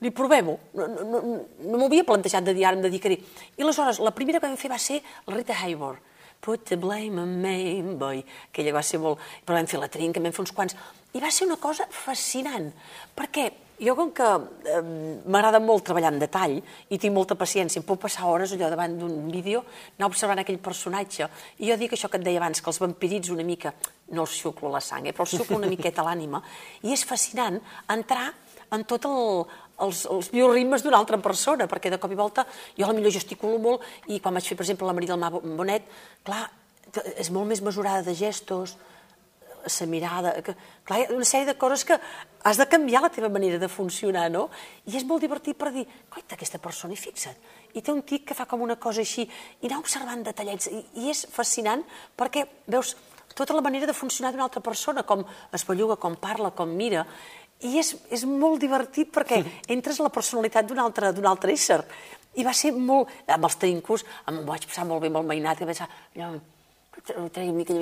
Li provem-ho. No, no, no, no m'ho havia plantejat de dir ara, em dedicaré. I aleshores, la primera que vam fer va ser la Rita Hayworth. Put the blame on me, boy. Aquella va ser molt... Però vam fer la trinca, vam fer uns quants... I va ser una cosa fascinant, perquè jo com que eh, m'agrada molt treballar en detall i tinc molta paciència, em puc passar hores allò davant d'un vídeo anar observant aquell personatge. I jo dic això que et deia abans, que els vampirits una mica, no els xuclo la sang, eh, però els xuclo una miqueta l'ànima, i és fascinant entrar en tot el, els, els bioritmes d'una altra persona, perquè de cop i volta jo a la millor gesticulo molt i quan vaig fer, per exemple, la Maria del Mar Bonet, clar, és molt més mesurada de gestos, la mirada... Que, clar, hi ha una sèrie de coses que has de canviar la teva manera de funcionar, no? I és molt divertit per dir, coita, aquesta persona, i fixa't, i té un tic que fa com una cosa així, i anar observant detallets, i, i és fascinant perquè veus tota la manera de funcionar d'una altra persona, com es belluga, com parla, com mira, i és, és molt divertit perquè <laughs> entres a la personalitat d'un altre, altre ésser. I va ser molt... Amb els trincos, em vaig passar molt bé amb el mainat, que vaig pensar, una mica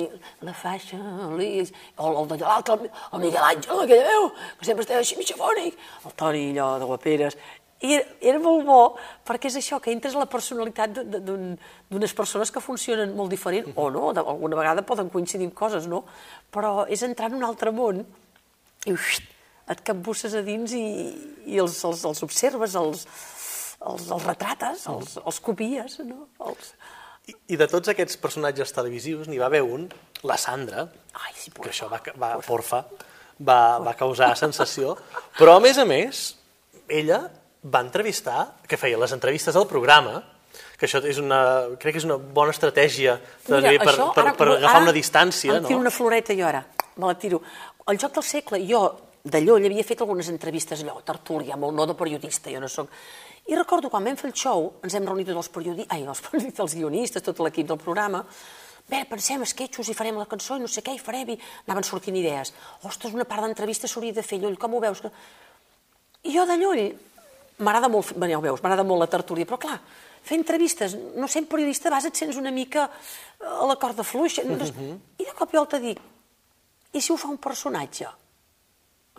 la faixa, l'Is, o el d'allò l'altre, el Miguel Àngel, aquella veu, que sempre estava així mitjafònic, el Toni allò de Guaperes, i era, era molt bo, perquè és això, que entres a la personalitat d'unes persones que funcionen molt diferent, o no, alguna vegada poden coincidir en coses, no? Però és entrar en un altre món i uixt, et capbusses a dins i, i els, els, els observes, els, els, els retrates, els, els copies, no? Els... I, I de tots aquests personatges televisius n'hi va haver un, la Sandra, Ai, sí, que això va, va, porfa, va, va causar sensació, però a més a més, ella va entrevistar, que feia les entrevistes al programa, que això és una, crec que és una bona estratègia Mira, per, això, per, per, per agafar ara, una distància. Em tiro no? una floreta jo ara, me la tiro. El joc del segle, jo d'allò ell havia fet algunes entrevistes allò, tertúlia, molt no de periodista, jo no sóc... I recordo quan vam fer el show, ens hem reunit tots els periodistes, ai, els <laughs> periodistes, els guionistes, tot l'equip del programa, bé, pensem esquetxos i farem la cançó i no sé què, i farem, i anaven sortint idees. Ostres, una part d'entrevista s'hauria de fer, Llull, com ho veus? I jo de Llull, m'agrada molt, bé, ja ho veus, m'agrada molt la tertúlia, però clar, fer entrevistes, no sent periodista, vas, et sents una mica a la corda fluixa. <laughs> Uh -huh. I de cop i volta dic, i si ho fa un personatge?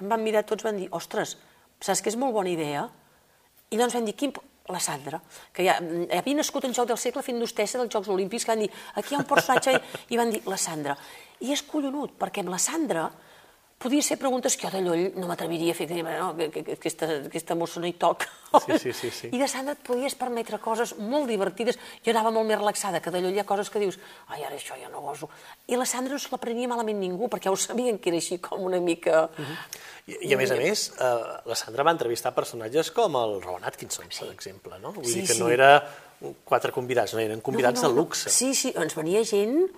em van mirar tots, van dir, ostres, saps que és molt bona idea? I llavors van dir, quin... La Sandra, que ja, ja havia nascut en Joc del Segle fent d'hostessa dels Jocs Olímpics, que van dir, aquí hi ha un personatge, i van dir, la Sandra. I és collonut, perquè amb la Sandra Podia ser preguntes que jo d'allò no m'atreviria a fer, que, no, que, que, que aquesta, aquesta mossa no hi toca. Sí, sí, sí, sí. I de Sandra et podies permetre coses molt divertides. Jo anava molt més relaxada, que d'allò hi ha coses que dius, ai, ara això ja no goso. I la Sandra no se la prenia malament ningú, perquè ho sabien que era així com una mica... Uh -huh. I, I a més a més, eh, la Sandra va entrevistar personatges com el Rowan Atkinson, sí. per exemple, no? Vull sí, dir que sí. no era quatre convidats, no eren convidats no, no, de luxe. Sí, sí, ens venia gent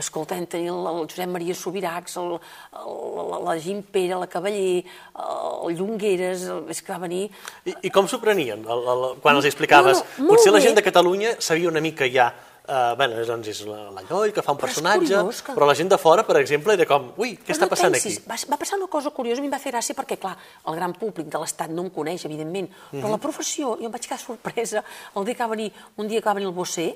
escoltem, tenir el, el Josep Maria Subiracs, el, el, la Gim Pere, la Cavaller, el Llongueres, el, és que va venir... I, i com s'ho prenien el, el, quan els explicaves? No, no, Potser la gent de Catalunya sabia una mica ja Uh, bueno, doncs és la, Lloll que fa un però personatge, curiós, que... però la gent de fora, per exemple, era com, ui, què però està no passant pensis, aquí? Va, va passar una cosa curiosa, a mi em va fer gràcia perquè, clar, el gran públic de l'Estat no em coneix, evidentment, però uh -huh. la professió, jo em vaig quedar sorpresa el dia que va venir, un dia que va venir el Bossé,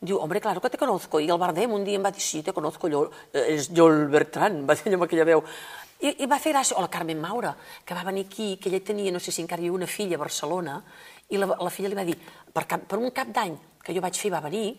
Diu, hombre, claro que te conozco. I el Bardem un dia em va dir, sí, te conozco, jo, eh, és jo el Bertran, <laughs> va dir amb aquella veu. I, I va fer gràcia, o la Carmen Maura, que va venir aquí, que ella tenia, no sé si encara hi havia una filla a Barcelona, i la, la filla li va dir, per, cap, per un cap d'any que jo vaig fer, va venir,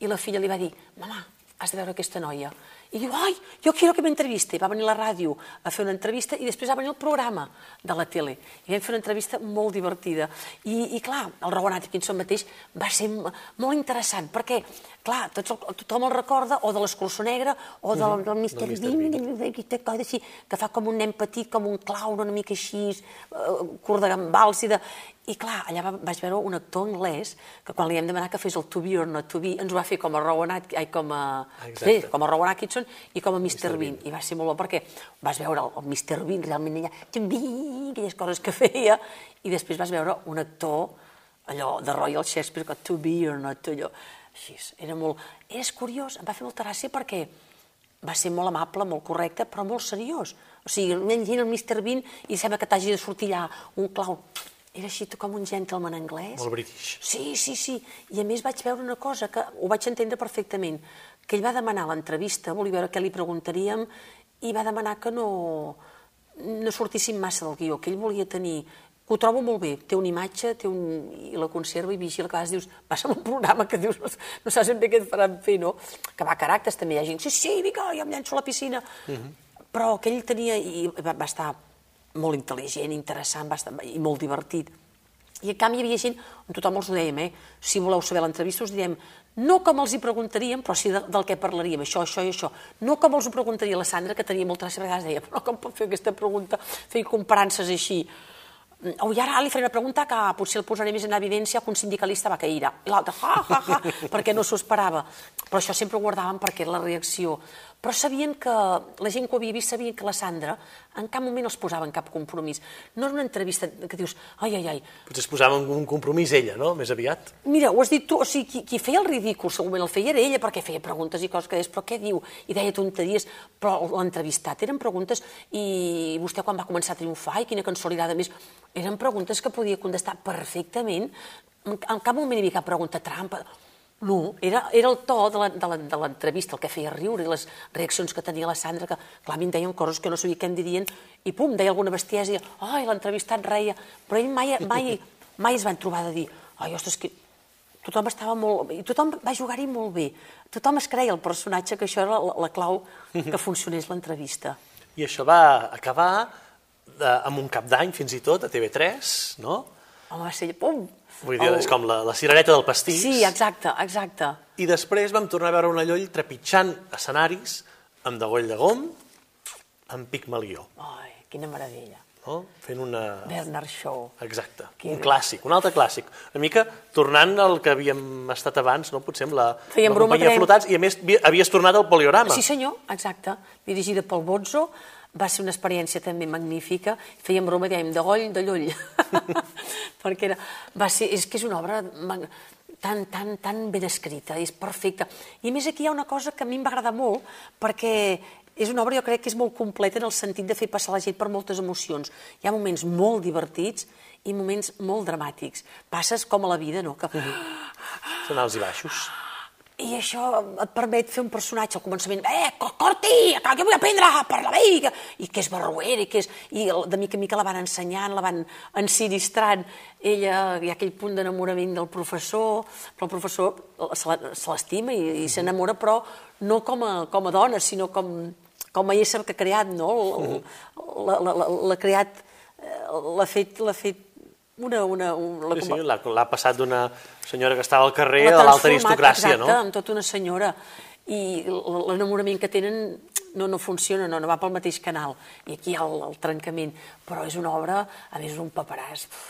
i la filla li va dir, mama, has de veure aquesta noia. I diu, ai, jo quiero que m'entreviste. Va venir a la ràdio a fer una entrevista i després va venir el programa de la tele. I vam fer una entrevista molt divertida. I, i clar, el Rowan Atkinson mateix va ser molt interessant, perquè, clar, tots, tothom el recorda o de l'Escurçó Negra o del, -huh. del Mr. Bean, que fa com un nen petit, com un clown una mica així, uh, curt de gambals i de... I clar, allà va, vaig veure un actor anglès que quan li hem demanat que fes el To Be or Not To Be ens ho va fer com a Rowan Atkinson, com a, sí, com a Rowan Atkinson i com a Mr. Bean. I va ser molt bo perquè vas veure el, el Mr. Bean realment allà, aquelles coses que feia, i després vas veure un actor allò de Royal Shakespeare, que to be or not to, allò, així, era molt... És curiós, em va fer molta gràcia perquè va ser molt amable, molt correcte, però molt seriós. O sigui, llegint el Mr. Bean i sembla que t'hagi de sortir allà un clau. Era així com un gentleman anglès. Molt british. Sí, sí, sí. I a més vaig veure una cosa que ho vaig entendre perfectament que ell va demanar l'entrevista, volia veure què li preguntaríem, i va demanar que no, no sortíssim massa del guió, que ell volia tenir que ho trobo molt bé, té una imatge té un, i la conserva i vigila, que a vegades dius, passa un programa que dius, no, no saps ben bé què et faran fer, no? Que va a caràcters, també hi ha gent, sí, sí, vinga, jo em llenço a la piscina. Uh. -huh. Però que ell tenia, i va, va estar molt intel·ligent, interessant, va estar, i molt divertit. I en canvi hi havia gent, on tothom els ho dèiem, eh? si voleu saber l'entrevista us direm no com els hi preguntaríem, però sí de, del que parlaríem, això, això i això. No com els ho preguntaria la Sandra, que tenia moltes vegades, deia, però com pot fer aquesta pregunta, fer comparances així? O i ara li faré una pregunta que potser el posaré més en evidència que un sindicalista va cair. I l'altre, ha, ha, ha, perquè no s'ho esperava. Però això sempre ho guardàvem perquè era la reacció però sabien que, la gent que ho havia vist sabien que la Sandra en cap moment els posava en cap compromís. No era una entrevista que dius, ai, ai, ai. Potser es posava en un compromís ella, no?, més aviat. Mira, ho has dit tu, o sigui, qui, qui feia el ridícul segurament el feia era ella, perquè feia preguntes i coses que deies, però què diu? I deia tonteries, però l'entrevistat eren preguntes i vostè quan va començar a triomfar i quina cançó li agrada més, eren preguntes que podia contestar perfectament en, en cap moment hi havia cap pregunta trampa. No, era, era el to de l'entrevista el que feia riure i les reaccions que tenia la Sandra, que clar, a mi em deien coses que no sabia què em dirien, i pum, deia alguna bestiesa, i ai, l'entrevistat reia, però ell mai, mai, mai es van trobar de dir, ai, ostres, que tothom estava molt... I tothom va jugar-hi molt bé. Tothom es creia el personatge, que això era la, la clau que funcionés l'entrevista. I això va acabar de, amb un cap d'any, fins i tot, a TV3, no? Home, va ser... Pum! Vull dir, El- és com la, la cirereta del pastís. Sí, exacte, exacte. I després vam tornar a veure una Lloll trepitjant escenaris amb Degoll de Gom, amb Pigmalió, Ai, quina meravella. no? fent una... Bernard Shaw. Exacte, Que- un clàssic, un altre clàssic. Una mica tornant al que havíem estat abans, no? potser amb la, Fèiem la companyia Flotats, i a més vi- havies tornat al poliorama. Sí, senyor, exacte. Dirigida pel Bozzo, va ser una experiència també magnífica. Fèiem broma, dèiem, de goll, de llull. <laughs> Perquè era, va ser, és que és una obra mag- tan, tan, tan ben escrita, és perfecta. I més aquí hi ha una cosa que a mi em va agradar molt, perquè és una obra, jo crec que és molt completa en el sentit de fer passar la gent per moltes emocions. Hi ha moments molt divertits i moments molt dramàtics. Passes com a la vida, no? Que... Són alts i baixos. I això et permet fer un personatge al començament, eh, co- Corti, que vull aprendre a parlar bé, i que, és barruera, i que és... I de mica en mica la van ensenyant, la van ensinistrant. Ella, hi ha aquell punt d'enamorament del professor, però el professor se l'estima i, i s'enamora, però no com a, com a dona, sinó com, com a ésser que ha creat, no? L'ha creat, eh, l'ha fet, l'ha fet una... una, una Sí, sí, l'ha passat d'una senyora que estava al carrer a l'alta aristocràcia, exacte, no? amb tota una senyora. I l'enamorament que tenen no, no funciona, no, no va pel mateix canal. I aquí hi ha el, el trencament. Però és una obra, a més, és un paperàs. Uf.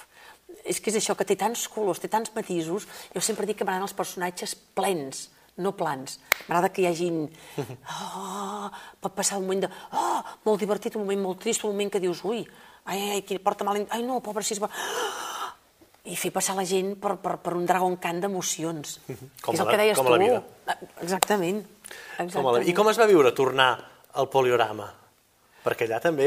És que és això, que té tants colors, té tants matisos. Jo sempre dic que m'agraden els personatges plens, no plans. M'agrada que hi hagin... <laughs> Oh, pot passar un moment de... Oh, molt divertit, un moment molt trist, un moment que dius, ui, ai, ai, qui porta mal... Ai, no, pobre, si es va i fer passar la gent per, per, per un dragon cant d'emocions. Com és el que deies com a la tu. vida. Exactament. Exactament. Com la... I com es va viure tornar al poliorama? Perquè allà també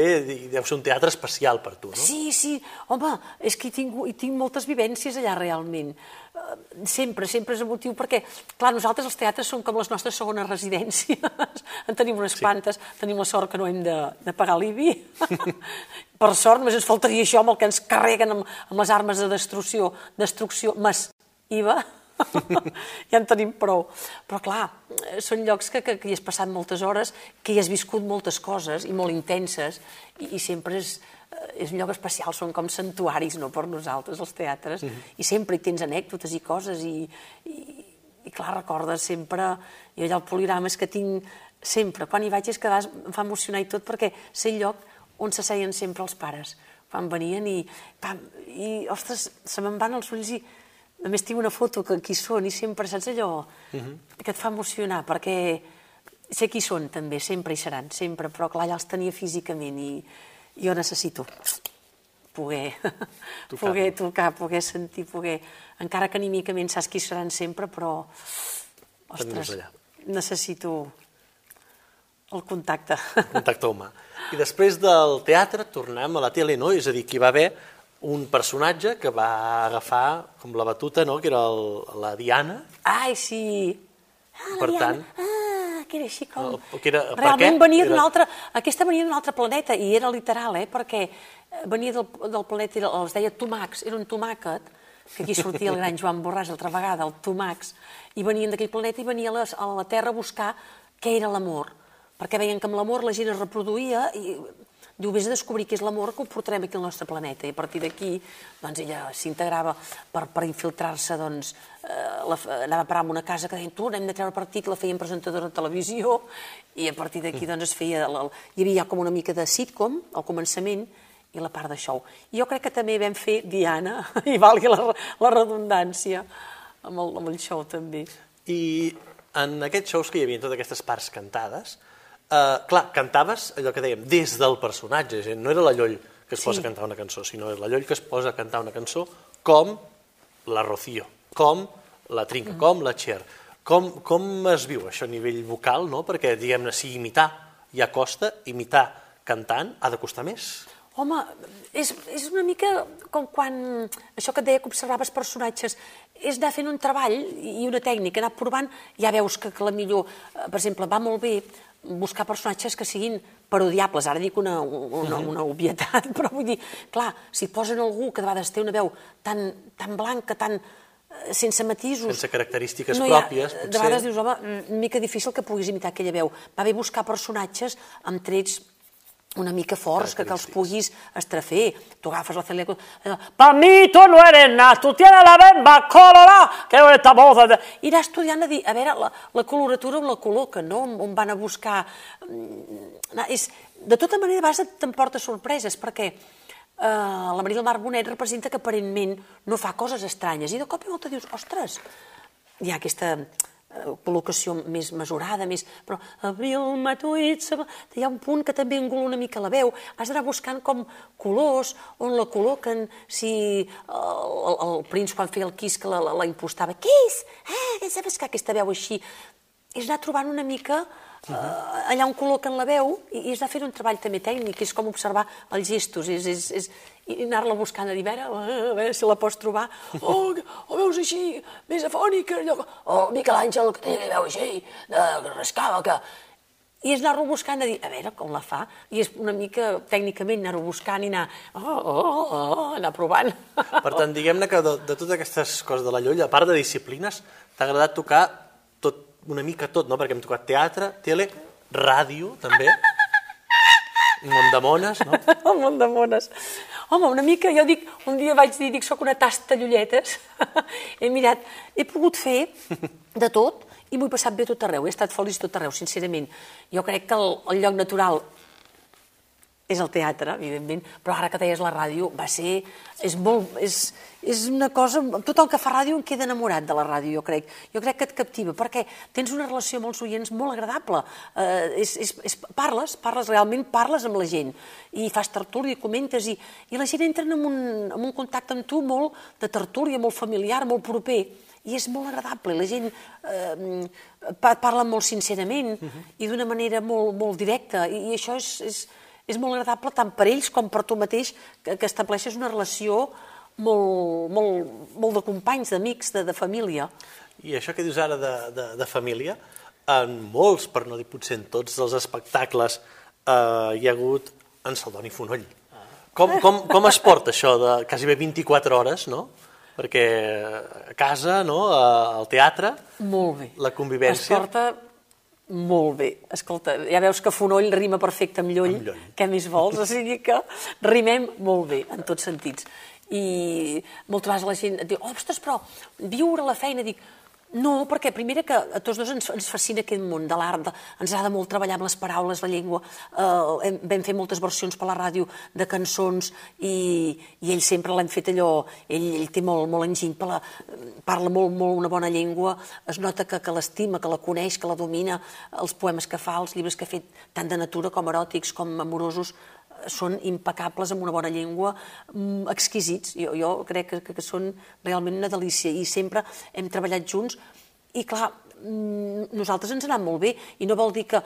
deu ser un teatre especial per tu, no? Sí, sí, home, és que hi tinc, hi tinc moltes vivències allà realment. Eh, Sempre, sempre és emotiu, perquè, clar, nosaltres els teatres són com les nostres segones residències. <laughs> en tenim unes quantes, tenim la sort que no hem de, de pagar l'IBI. <laughs> per sort, només ens faltaria això amb el que ens carreguen amb, amb les armes de destrucció, destrucció, més IVA. <laughs> ja en tenim prou. Però clar, són llocs que, que, que hi has passat moltes hores, que hi has viscut moltes coses i molt intenses, i, i sempre és, eh, és un lloc especial, són com santuaris no, per nosaltres, els teatres, i sempre hi tens anècdotes i coses, i, i, i clar, recordes sempre, jo allà al Polirama és que tinc sempre, quan hi vaig és que em fa emocionar i tot, perquè sé el lloc on s'asseien sempre els pares, quan venien i, pam, i ostres, se me'n van els ulls i a més tinc una foto que qui són i sempre, saps allò, que et fa emocionar, perquè sé qui són també, sempre hi seran, sempre, però clar, allà els tenia físicament i jo necessito poder <laughs> Tocar-los. poder tocar, poder sentir, poder... Encara que anímicament saps qui seran sempre, però... Ostres, necessito el contacte. contacte humà. I després del teatre tornem a la tele, no? És a dir, que hi va haver un personatge que va agafar com la batuta, no? Que era el, la Diana. Ai, sí. Ah, Per la Diana. tant- Ah, que era així com... No, que era- Realment què? venia d'un Era- altre... Aquesta venia d'un altre planeta, i era literal, eh? Perquè eh, venia del, del planeta, era- els deia Tomax, era un tomàquet, que aquí sortia el gran Joan Borràs altra vegada, el Tomax, i venien d'aquell planeta i venia a, les, a la Terra a buscar què era l'amor. Perquè veien que amb l'amor la gent es reproduïa i diu, vés a descobrir què és l'amor que ho portarem aquí al nostre planeta. I a partir d'aquí, doncs, ella s'integrava per, per infiltrar-se, doncs, eh, la, anava a parar en una casa que deien, tu, n'hem de treure partit, la feien presentadora de televisió, i a partir d'aquí, doncs, es feia... La, hi havia ja com una mica de sitcom, al començament, i la part de show. I jo crec que també vam fer Diana, <laughs> i valgui la, la redundància, amb el, amb el show també. I en aquests shows que hi havia totes aquestes parts cantades, eh, clar, cantaves allò que dèiem, des del personatge, dir, no era la Lloll que es Sí. posa a cantar una cançó, sinó la Lloll que es posa a cantar una cançó com la Rocío, com la Trinca, Mm. com la Cher. Com, com es viu això a nivell vocal, no? Perquè, diguem-ne, si imitar ja costa, imitar cantant ha de costar més. Home, és, és una mica com quan... Això que et deia que observaves personatges, és anar fent un treball i una tècnica, anar provant, ja veus que, que la millor... eh, Per exemple, va molt bé buscar personatges que siguin parodiables. Ara dic una, una, una obvietat, <laughs> però vull dir, clar, si posen algú que de vegades té una veu tan, tan blanca, tan eh, sense matisos... Sense característiques no ha- pròpies, De potser. vegades dius, home, una mica difícil que puguis imitar aquella veu. Va bé buscar personatges amb trets una mica forts, que, que els puguis estrafer. Tu agafes la Celia... eh, Pa mi tu no eres nada, tu tienes la bemba colorada, que esta voz... de-". I anar estudiant a dir, a veure, la, la coloratura on la col·loquen, no? On- On van a buscar... mm, És, de tota manera, a vegades t'emporta sorpreses, perquè eh, la Maria del Mar Bonet representa que aparentment no fa coses estranyes, i de cop i volta dius, ostres, hi ha aquesta col·locació més mesurada, més... Però abril, matuït, sab- hi ha un punt que també engula una mica la veu. Has d'anar buscant com colors, on la col·loquen, si el, el, Prince quan feia el Kiss que la, la, la impostava, Kiss, eh, saps que aquesta veu així... És anar trobant una mica eh, allà on col·loquen la veu i, i és anar fent un treball també tècnic, és com observar els gestos, és, és, és anar-la buscant a dir, a veure, a veure si la pots trobar. <laughs> Oh, oh veus així, més afònica, allò, oh, Miquel Àngel, que té veu així, de rascava, que... I és anar-lo buscant a dir, a veure com la fa, i és una mica tècnicament anar-ho buscant i anar, oh, oh, oh, oh, anar provant. Per tant, diguem-ne que de, de totes aquestes coses de la llolla, a part de disciplines, t'ha agradat tocar una mica tot, no? Perquè hem tocat teatre, tele, ràdio, també, món de mones, no? <laughs> El món de mones. Home, una mica, jo dic, un dia vaig dir, dic, soc una tasta llolletes. <laughs> he mirat, he pogut fer de tot i m'ho he passat bé tot arreu, he estat feliç tot arreu, sincerament. Jo crec que el, el lloc natural és el teatre, evidentment, però ara que deies la ràdio, va ser... És molt... És, és una cosa... Tothom que fa ràdio en queda enamorat de la ràdio, jo crec. Jo crec que et captiva, perquè tens una relació amb els oients molt agradable. Eh, és, és, és, parles, parles, realment parles amb la gent. I fas tertúlia, comentes, i, i la gent entra en un, en un contacte amb tu molt de tertúlia, molt familiar, molt proper i és molt agradable, la gent eh, pa- parla molt sincerament i d'una manera molt, molt directa, i, i això és, és, és molt agradable tant per ells com per tu mateix, que, que estableixes una relació molt, molt, molt de companys, d'amics, de, de família. I això que dius ara de, de, de família, en molts, per no dir potser en tots els espectacles, eh, hi ha hagut en Saldoni Fonoll. Com, com, com es porta això de quasi bé 24 hores, no? Perquè a casa, no? Al teatre, Molt bé. La convivència. Es porta molt bé. Escolta, ja veus que Fonoll rima perfecte amb Lloll. Amb Lloll. Què més vols? O sigui que rimem molt bé, en tots sentits. I moltes vegades la gent et diu, ostres, però viure la feina, dic, no, perquè primera que a tots dos ens, ens fascina aquest món de l'art, ens agrada molt treballar amb les paraules, la llengua, eh, hem- vam fer moltes versions per la ràdio de cançons i, i ell sempre l'hem fet allò, ell, ell té molt, molt enginy, per la, parla molt, molt una bona llengua, es nota que, que l'estima, que la coneix, que la domina, els poemes que fa, els llibres que ha fet, tant de natura com eròtics, com amorosos, són impecables amb una bona llengua, mm, exquisits. Jo, jo crec que, que, que són realment una delícia i sempre hem treballat junts. I clar, mm, nosaltres ens anem molt bé i no vol dir que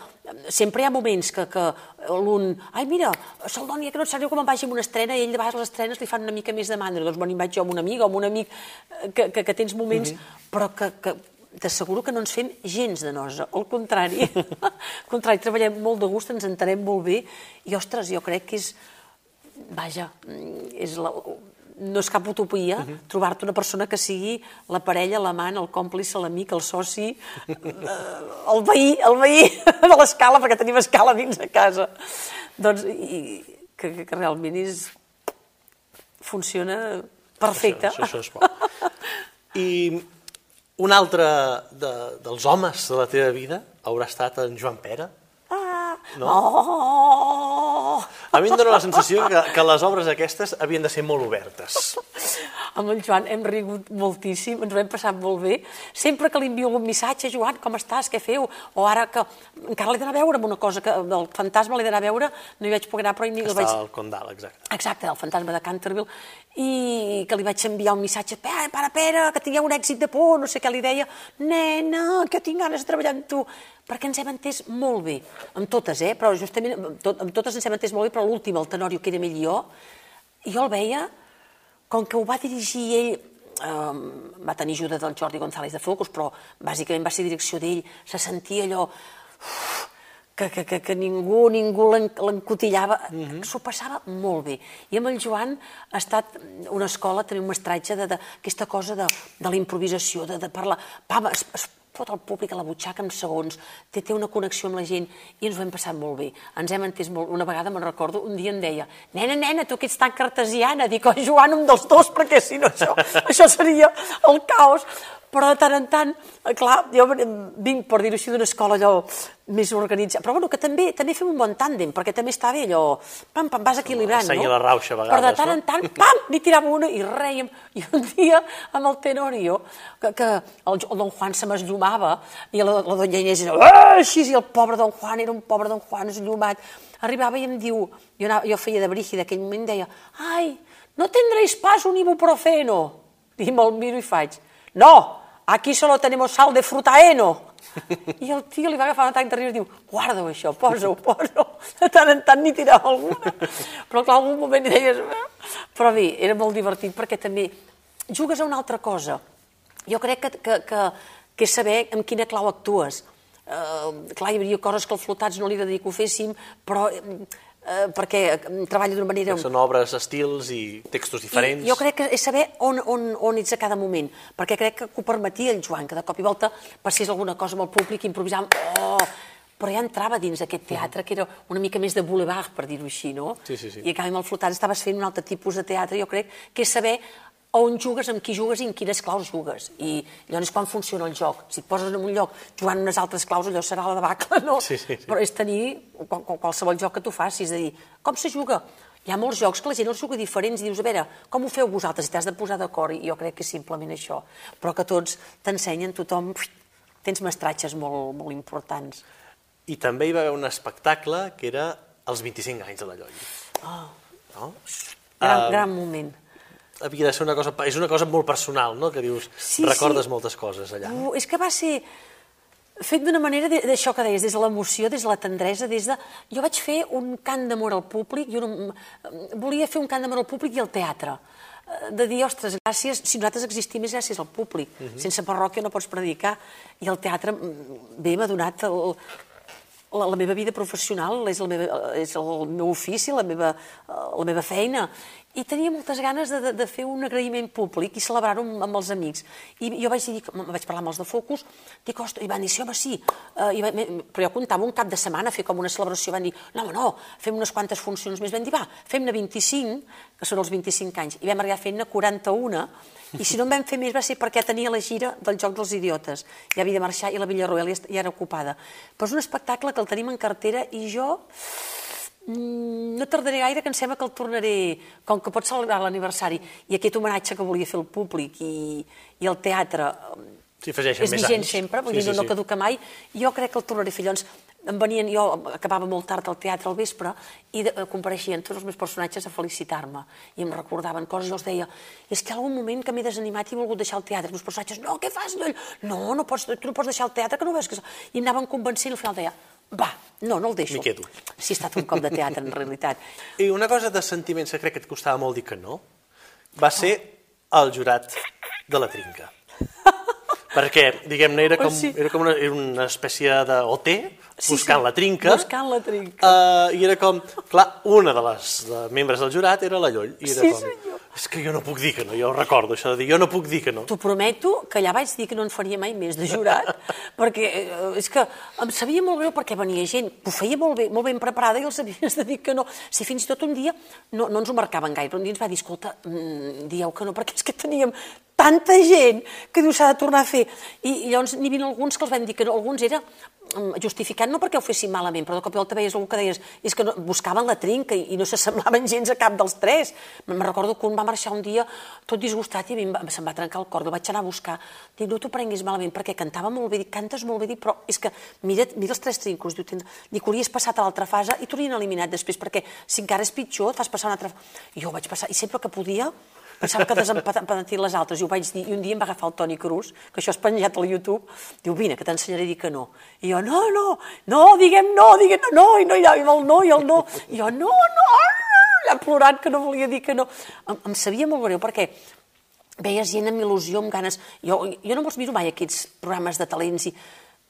sempre hi ha moments que, que l'un, ai mira, Saldònia, que no et sap que me'n vagi amb una estrena i ell de vegades les estrenes li fan una mica més de mandra, doncs me n'hi vaig jo amb una amiga o amb un amic eh, que, que, que tens moments, però que, que t'asseguro que no ens fem gens de nosa, al contrari, <laughs> al contrari, treballem molt de gust, ens entenem molt bé i ostres, jo crec que és, vaja, mm, és la, no és cap utopia trobar-te una persona que sigui la parella, l'amant, el còmplice, l'amic, el soci, eh, el veí, el veí de l'escala, perquè tenim escala dins de casa. Doncs, i, que, que, que realment és, funciona perfecte. Això, això, això és bo. <laughs> I un altre de, dels homes de la teva vida haurà estat en Joan Pera. Ah, No? oh, A mi em dóna la sensació que, que les obres aquestes havien de ser molt obertes. Amb el Joan hem rigut moltíssim, ens ho hem passat molt bé. Sempre que li envio un missatge, Joan, com estàs, què feu? O ara que encara l'he d'anar a veure amb una cosa, que del fantasma l'he d'anar a veure, no hi vaig poder anar, però ni el Està vaig... al Condal, exacte. Exacte, el fantasma de Canterville, i que li vaig enviar un missatge, pare, pare, pere, que tingueu un èxit de por, no sé què li deia, nena, que tinc ganes de treballar amb tu, perquè ens hem entès molt bé, amb totes, eh? però justament amb, tot, amb totes ens hem entès molt bé, però l'últim, el Tenorio, que era ell i jo, jo el veia, com que ho va dirigir ell, eh, va tenir ajuda del Jordi González de Focus, però bàsicament va ser direcció d'ell, se sentia allò uf, que, que, que, que ningú, ningú l'en- l'encotillava, mm -hmm. s'ho passava molt bé. I amb el Joan ha estat una escola, també un mestratge d'aquesta cosa de, de la improvisació, de, de parlar... Pam, es, es fot el públic a la butxaca en segons, té, té una connexió amb la gent i ens ho hem passat molt bé. Ens hem entès molt. Una vegada me'n recordo, un dia em deia nena, nena, tu que ets tan cartesiana, dic, oh, Joan, un dels dos, perquè si no això, això seria el caos. Però de tant en tant, eh, clar, jo vinc, per dir-ho així, d'una escola allò més organitzada. Però bueno, que també també fem un bon tàndem, perquè també està bé allò... Pam, pam, vas equilibrant, no? la rauxa a Però de vegades, tant no? en tant, pam, n'hi tirava una i rèiem. I un dia, amb el Tenorio, que, que el, el don Juan se m'esllomava, i la, la doña Inés era "Ah!" així, i el pobre don Juan era un pobre don Juan esllomat. Arribava i em diu, jo, anava, jo feia de brígida aquell moment, deia, ai, no tendréis pas un ibuprofeno? I me'l miro i faig, no, aquí solo tenemos sal de frutaeno. <laughs> I el tio li va agafar un atac de riure i diu, guarda-ho això, posa-ho, <laughs> posa-ho. De <laughs> tant en tant n'hi tirava alguna. Però clar, algun moment hi deies... "Ah". Però bé, era molt divertit perquè també jugues a una altra cosa. Jo crec que, que, que, que és saber amb quina clau actues. Uh, clar, hi hauria coses que els flotats no li agradaria que ho féssim, però uh, perquè eh, treballa d'una manera... Són obres, estils i textos diferents. I jo crec que és saber on, on, on ets a cada moment, perquè crec que ho permetia el Joan, que de cop i volta passés alguna cosa amb el públic, improvisàvem, oh, però ja entrava dins aquest teatre, que era una mica més de boulevard, per dir-ho així, no? Sí, sí, sí. I a canvi amb el flotant estaves fent un altre tipus de teatre, jo crec que és saber on jugues, amb qui jugues i en quines claus jugues. I llavors quan funciona el joc. Si et poses en un lloc jugant unes altres claus, allò serà la debacle, no? Sí, sí, sí. Però és tenir qual- qual- qualsevol joc que tu facis, és a dir, com se juga? Hi ha molts jocs que la gent els juga diferents i dius, a veure, com ho feu vosaltres? I t'has de posar d'acord, i jo crec que és simplement això. Però que tots t'ensenyen, tothom... Tens mestratges molt, molt importants. I també hi va haver un espectacle que era els 25 anys de la Lloll. Oh, No? gran, Ah, gran moment. Havia de ser una cosa... És una cosa molt personal, no?, que dius, Sí, recordes sí. moltes coses allà. Uh, és que va ser fet d'una manera d'això que deies, des de l'emoció, des de la tendresa, des de... Jo vaig fer un cant d'amor al públic, jo no... volia fer un cant d'amor al públic i al teatre Eh, de dir, ostres, gràcies, si nosaltres existim és gràcies al públic. Sense parròquia no pots predicar. I el teatre, mm, bé, m'ha donat el, la, la meva vida professional, és, la meva, és el meu ofici, la meva, la meva feina. I tenia moltes ganes de, de, de fer un agraïment públic i celebrar-ho amb, amb els amics. I jo vaig dir, vaig parlar amb els de Focus, dic, i van dir, sí, home, sí. Uh, i va, però jo comptava un cap de setmana fer com una celebració. Van dir, no, home, no, fem unes quantes funcions més. Van dir, va, fem-ne 25, que són els 25 anys. I vam arribar fent-ne 41, i si no en vam fer més va ser perquè tenia la gira del Joc dels Idiotes. Ja havia de marxar i la Villarroel ja, era ocupada. Però és un espectacle que el tenim en cartera i jo no tardaré gaire que em sembla que el tornaré, com que pot celebrar l'aniversari, i aquest homenatge que volia fer el públic i, i el teatre Sí, afegeixen és més vigent anys. sempre, vull Sí, dir, no, sí, no sí. caduca mai. Jo crec que el tornaré a fer. Llavors, em venien, jo acabava molt tard al teatre al vespre i de, eh, compareixien tots els meus personatges a felicitar-me i em recordaven coses i jo els deia és que hi ha algun moment que m'he desanimat i he volgut deixar el teatre. Els meus personatges, no, què fas? No, no pots, tu no pots deixar el teatre, que no veus que... I em anaven convencent i al final deia, va, no, no el deixo. M'hi quedo. Sí, ha estat un cop de teatre, en realitat. I una cosa de sentiments que crec que et costava molt dir que no, va ser el jurat de la trinca. Perquè, diguem-ne, era, com, Oh, sí. era com una, era una espècie d'OT, Sí, buscant sí, la trinca. buscant la trinca. Uh, I era com, clar, una de les de membres del jurat era la Lloll. I era Sí, com, senyor. És que jo no puc dir que no, jo recordo això de dir, jo no puc dir que no. T'ho prometo que allà vaig dir que no en faria mai més de jurat, <laughs> perquè eh, és que em sabia molt greu perquè venia gent que ho feia molt bé, molt ben preparada i els havies de dir que no. Si fins i tot un dia no, no ens ho marcaven gaire, però un dia ens va dir, escolta, mm, dieu que no, perquè és que teníem tanta gent que diu s'ha de tornar a fer. I, i llavors n'hi havia alguns que els van dir que no, alguns era mm, justificant no perquè ho fessin malament, però de cop i volta veies algú que deies és que no, buscaven la trinca i, i no s'assemblaven <laughs> gens a cap dels tres. Me'n recordo que un va marxar un dia tot disgustat i a mi va, se'm va trencar el cor, el vaig anar a buscar. Dic, no t'ho prenguis malament, perquè cantava molt bé, dic, cantes molt bé, dic, però és que mira, mira els tres trincos, diu, dic, hauries passat a l'altra fase i t'haurien eliminat després, perquè si encara és pitjor, et fas passar una altra... I jo vaig passar, i sempre que podia, pensava que desempatir les altres, i ho vaig dir, i un dia em va agafar el Toni Cruz, que això és penjat al YouTube, diu, vine, que t'ensenyaré a dir que no. I jo, no, no, no, diguem no, diguem no, no, i no, i el no, i el no. I jo, no, no, ja plorant que no volia dir que no. Em, em sabia molt greu, perquè veies gent amb il·lusió, amb ganes... Jo, jo no me'ls miro mai, aquests programes de talents, i...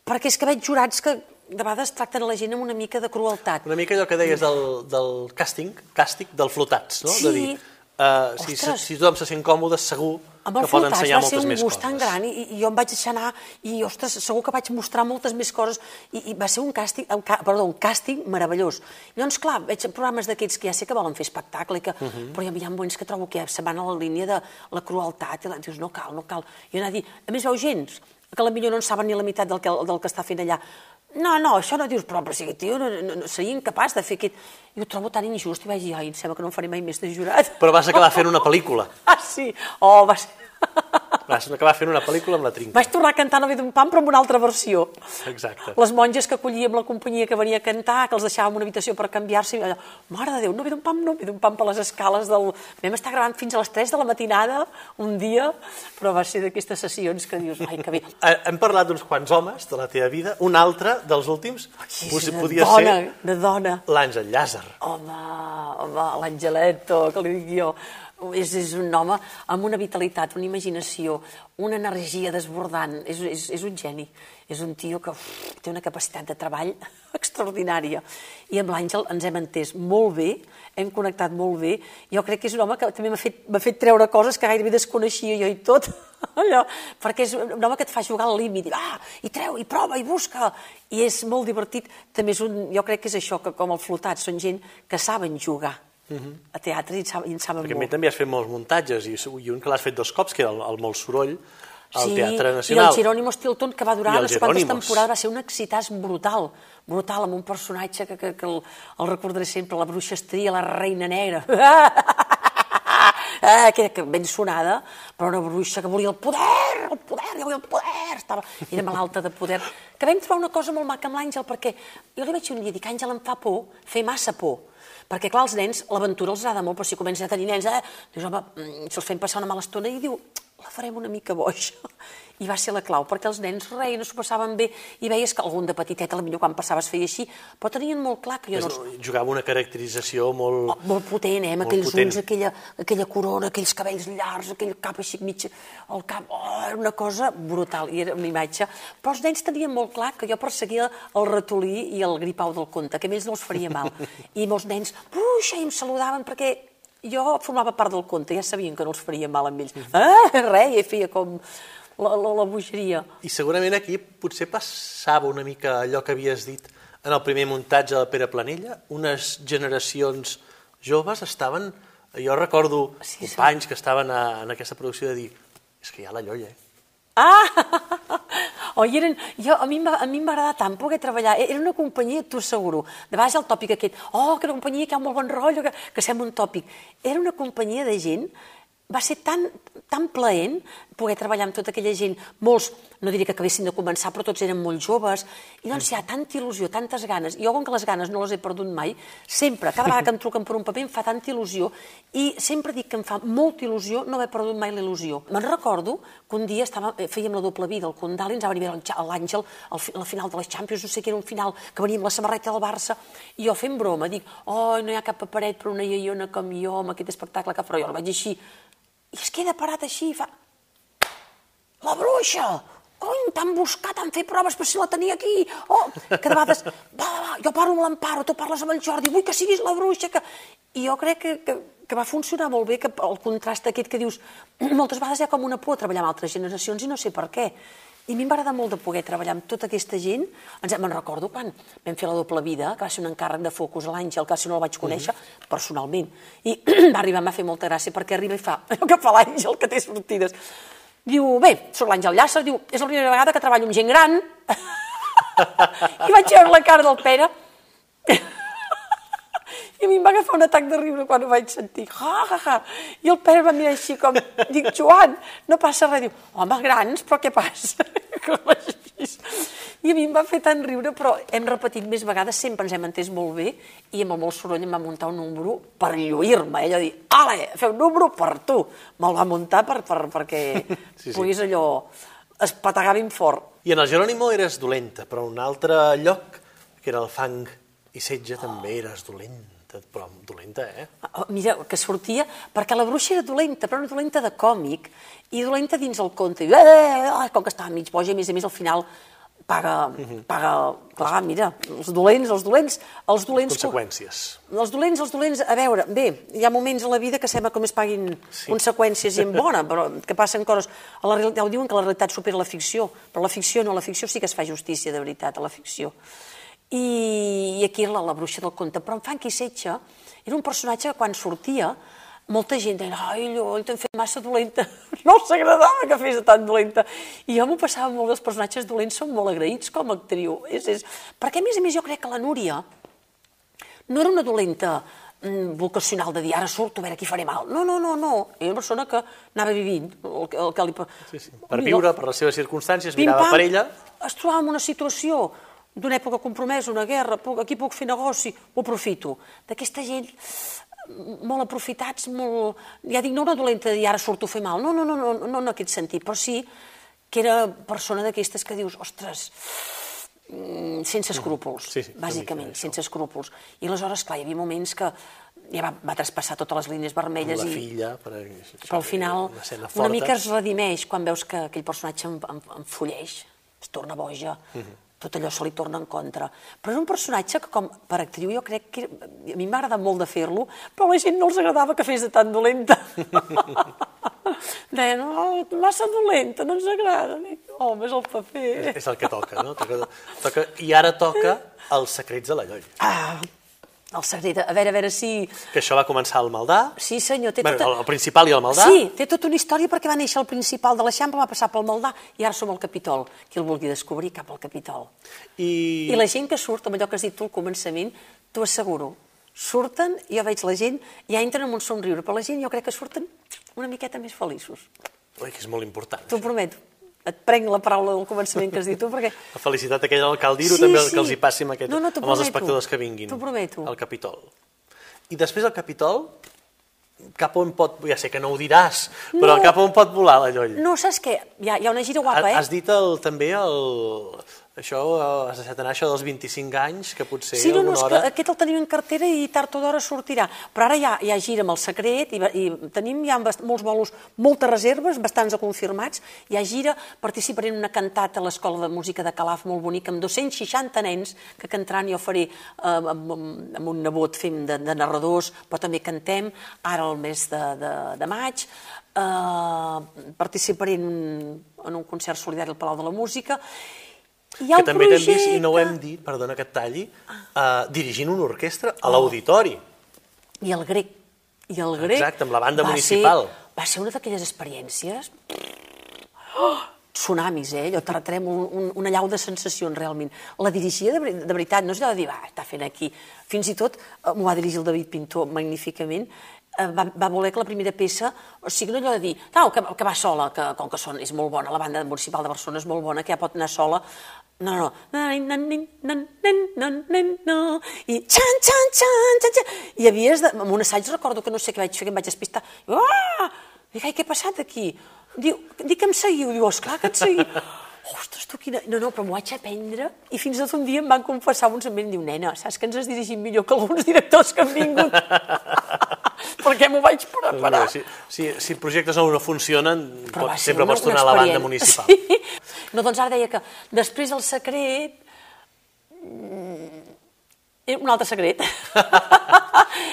perquè és que veig jurats que de vegades tracten a la gent amb una mica de crueltat. Una mica allò que deies del, del càsting, càstig del flotats, no? Sí, de dir, Uh, si, si tothom se sent còmode, segur amb que pot ensenyar va ser moltes un més gust coses. tan gran i, i jo em vaig deixar anar i, ostres, segur que vaig mostrar moltes més coses i, i va ser un càsting, un, perdó, un càsting meravellós. Llavors, clar, veig programes d'aquests que ja sé que volen fer espectacle, que, uh -huh. però hi ha, moments que trobo que se van a la línia de la crueltat i la, dius, no cal, no cal. I anar a dir, a més, veu gent que la millor no en saben ni la meitat del que, del que està fent allà. No, no, això no dius, però, però si aquest tio no, no, no, seria incapaç de fer aquest... I ho trobo tan injust, i vaig dir, ai, em sembla que no em faré mai més de jurat. Però vas acabar fent una pel·lícula. <laughs> Ah, sí? Oh, va ser... <laughs> Vas acabar fent una pel·lícula amb la trinca. Vaig tornar a cantar Nove d'un pam, però amb una altra versió. Exacte. Les monges que acollíem la companyia que venia a cantar, que els deixàvem una habitació per canviar-se, i allò, mare de Déu, Nove d'un pam, Nove d'un pam per les escales del... Vam estar gravant fins a les 3 de la matinada, un dia, però va ser d'aquestes sessions que dius, ai, que bé. <laughs> Eh, Hem parlat d'uns quants homes de la teva vida. Un altre dels últims És de podia dona, ser de dona. l'Àngel Llàzer. Home, home, l'Angeletto, que li dic jo, és, és un home amb una vitalitat, una imaginació, una energia desbordant, és, és, és un geni, és un tio que uf, té una capacitat de treball <laughs> extraordinària. I amb l'Àngel ens hem entès molt bé, hem connectat molt bé, jo crec que és un home que també m'ha fet, fet treure coses que gairebé desconeixia jo i tot, <laughs> allò, perquè és un home que et fa jugar al límit, va, i treu, i prova, i busca, i és molt divertit. També és un, jo crec que és això, que com el flotat, són gent que saben jugar a teatre i en saben, i en saben Perquè a mi molt. també has fet molts muntatges, i, i un que l'has fet dos cops, que era el, el Molt Soroll, al sí, Teatre i Nacional. el Jerónimo Stilton, que va durar I sé quantes temporades, va ser un excitàs brutal, brutal, amb un personatge que, que, que el, el recordaré sempre, la bruixa estria, la reina negra. ah, <laughs> que era ben sonada, però una bruixa que volia el poder, el poder, jo volia el poder, estava, era malalta de poder. Que vam trobar una cosa molt maca amb l'Àngel, perquè jo li vaig dir un dia, dic, Àngel, em fa por, fer massa por, perquè, clar, els nens, l'aventura els agrada molt, però si comencen a tenir nens, eh, dius, home, mm, si els fem passar una mala estona, i diu, la farem una mica boja. I va ser la clau, perquè els nens reien, s'ho passaven bé, i veies que algun de petitet, potser quan passaves feia així, però tenien molt clar que jo no... els- Jugava una caracterització molt... Oh, molt potent, eh? Amb Molt aquells potent. ulls, aquella, aquella corona, aquells cabells llargs, aquell cap així mig... El cap... Oh, era una cosa brutal, i era una imatge. Però els nens tenien molt clar que jo perseguia el ratolí i el gripau del conte, que a ells no els faria mal. <laughs> I molts nens, puixa, i em saludaven perquè jo formava part del conte, ja sabien que no els faria mal amb ells. Ah, res, i feia com la, la, la bogeria. I segurament aquí potser passava una mica allò que havies dit en el primer muntatge del Pere Planella. Unes generacions joves estaven... Jo recordo Sí, sí. companys que estaven a, en aquesta producció de dir és que hi ha la llolla, eh? Ah! Oi, eren, jo, a mi em va- a mi em va agradar tant poder treballar. E, Era una companyia, t'ho asseguro. De vegades el tòpic aquest, oh, que una companyia que ha molt bon rotllo, que, que sembla un tòpic. Era una companyia de gent va ser tan, tan plaent poder treballar amb tota aquella gent, molts, no diria que acabessin de començar, però tots eren molt joves, i doncs hi ha tanta il·lusió, tantes ganes, jo com que les ganes no les he perdut mai, sempre, cada vegada que em <laughs> truquen per un paper em fa tanta il·lusió, i sempre dic que em fa molta il·lusió no haver perdut mai la il·lusió. Me'n recordo que un dia estava, eh, fèiem la doble vida al Condal i ens va venir l'Àngel a la final de les Champions, no sé què era un final, que venia amb la samarreta del Barça, i jo fent broma, dic, oh, no hi ha cap paperet per una iaiona com jo, amb aquest espectacle que farà, jo el vaig així, i es queda parat així i fa... La bruixa! Cony, t'han buscat, t'han fet proves per si la tenia aquí. Oh, que de vegades, va, va, va, jo parlo amb l'Amparo, tu parles amb el Jordi, vull que siguis la bruixa. Que... I jo crec que, que, que va funcionar molt bé, que el contrast aquest que dius, <clears throat> moltes vegades hi ha com una por a treballar amb altres generacions i no sé per què. I a mi em va agradar molt de poder treballar amb tota aquesta gent. Ens, me'n recordo quan vam fer la doble vida, que va ser un encàrrec de focus a l'Àngel, que si no el vaig conèixer personalment. I <clears throat> va arribar, em va fer molta gràcia, perquè arriba i fa <laughs> allò que fa l'Àngel, que té sortides. Diu, bé, surt l'Àngel Llàcer, diu, és la primera vegada que treballo amb gent gran. <laughs> I vaig veure la cara del Pere. <laughs> I a mi em va agafar un atac de riure quan ho vaig sentir. Ja, ja, ja. I el Pere va mirar així com, dic, Joan, no passa res. Diu, home, grans, però què passa? <laughs> Com així. I a mi em va fer tant riure, però hem repetit més vegades, sempre ens hem entès molt bé, i amb el molt soroll em va muntar un número per lluir-me. Ella dir, ale, fer un número per tu. Me'l va muntar per, per, perquè <laughs> Sí, sí. puguis allò espategar ben fort. I en el Jerónimo eres dolenta, però en un altre lloc, que era el fang i setge, també eres dolenta, però dolenta, eh? Oh, Mira, que sortia, perquè la bruixa era dolenta, però una dolenta de còmic, i dolenta dins el conte. I, eh, eh, com que estava mig boja, i a més a més al final paga, paga, clar, mira, els dolents, els dolents, els dolents... Conseqüències. Els dolents, els dolents, a veure, bé, hi ha moments a la vida que sembla com es paguin sí. conseqüències i en <laughs> bona, però que passen coses... A la realitat, ja ho diuen que la realitat supera la ficció, però la ficció no, la ficció sí que es fa justícia de veritat, a la ficció. I, i aquí la, la bruixa del conte. Però en Funky Setge era un personatge que quan sortia molta gent deia, ai, allò, t'han fet massa dolenta. <laughs> No els agradava que fes tan dolenta. I jo m'ho passava molt, els personatges dolents són molt agraïts com a actriu. És, és... Perquè, a més a més, jo crec que la Núria no era una dolenta mm, vocacional de dir ara surto a veure qui faré mal. No, no, no, no. Era una persona que anava vivint. El, el que li... Sí, sí. Per viure, per les seves circumstàncies, mirava per ella. Es trobava en una situació d'una època compromesa, una guerra, puc, aquí puc fer negoci, ho aprofito. D'aquesta gent mm, molt aprofitats, molt... Ja dic, no una dolenta de dir ara surto a fer mal, no, no, no, no, no en aquest sentit, però sí que era persona d'aquestes que dius, ostres, mm, sense escrúpols, Sí, sí, bàsicament, mica sense escrúpols. I aleshores, clar, hi havia moments que ja va, va traspassar totes les línies vermelles la i, filla, per... però al final una, una mica es redimeix quan veus que aquell personatge fulleix, es torna boja, Mhm. Tot allò se li torna en contra. Però és un personatge que, com per actriu, jo crec que... A mi m'ha agradat molt de fer-lo, però a la gent no els agradava que fes de tan dolenta. Deien, oh, massa dolenta, no ens agrada. Home, és el paper. És el que toca, no? Toca, toca, I ara toca els secrets de la Lloll. Ah, el secret, a veure, a veure si... Que això va començar al Maldà, Sí, senyor, té bueno, tota... el principal i el Maldà, Sí, té tota una història perquè va néixer el principal de l'Eixample, va passar pel Maldà i ara som al Capitol. Qui el vulgui descobrir, cap al Capitol. i, I la gent que surt, amb allò que has dit tu al començament, t'ho asseguro, surten, jo veig la gent, ja entren amb un somriure, però la gent jo crec que surten una miqueta més feliços. Ui, que és molt important. T'ho prometo. Et prenc la paraula del començament que has dit tu, perquè... <laughs> La felicitat aquella del cal dir-ho Sí, també sí. que els hi passi amb, aquest, No, no, amb els espectadors que vinguin T'ho prometo. al Capitol. I després del Capitol, cap on pot... Ja sé que no ho diràs, però No. cap on pot volar la Lloll? No, saps què? Hi ha, hi ha una gira guapa, eh? Has dit el, també el... Això, eh, has deixat anar això dels 25 anys, que potser Sí, no, no, hora... que aquest el tenim en cartera i tard o d'hora sortirà. Però ara ja, ja gira amb el secret i, i tenim ja molts bolos, moltes reserves, bastants de confirmats. Ja gira, participaré en una cantata a l'Escola de Música de Calaf molt bonica amb 260 nens que cantaran, jo faré eh, amb, amb, amb un nebot fem de, de narradors, però també cantem, ara el mes de, de, de maig. Eh, participaré en un, en un concert solidari al Palau de la Música. Hi ha que un també t'hem vist, i no ho hem dit, perdona que et talli, uh, dirigint una orquestra a l'auditori. I el grec. I el grec... Exacte, amb la banda va municipal. Ser, va ser una d'aquelles experiències... Oh, tsunamis, eh? Allò terratrèmol, un, una llau de sensacions, realment. La dirigia de, de veritat, no és allò de dir, va, està fent aquí. Fins i tot eh, m'ho va dirigir el David Pintor magníficament, va, va voler que la primera peça, o sigui, no allò de dir, no, que, que va sola, que com que són, és molt bona, la banda municipal de Barcelona és molt bona, que ja pot anar sola, no, no, no. i xan, xan, xan, xan, xan, i havies de, en un assaig recordo que no sé què vaig fer, que em vaig despistar, ah! Dic, ai, què ha passat aquí? Diu, dic que em seguiu, diu, esclar que et seguiu. Ostres, tu quina... No, no, però m'ho vaig aprendre i fins i tot un dia em van confessar uns amb ell, diu, nena, saps que ens has dirigit millor que alguns directors que han vingut? <laughs> Perquè m'ho vaig preparar. Si, si, si projectes no, no funcionen, pot, sempre una- pots tornar a la banda municipal. <laughs> Sí. No, doncs ara deia que després del secret... era un altre secret. <laughs>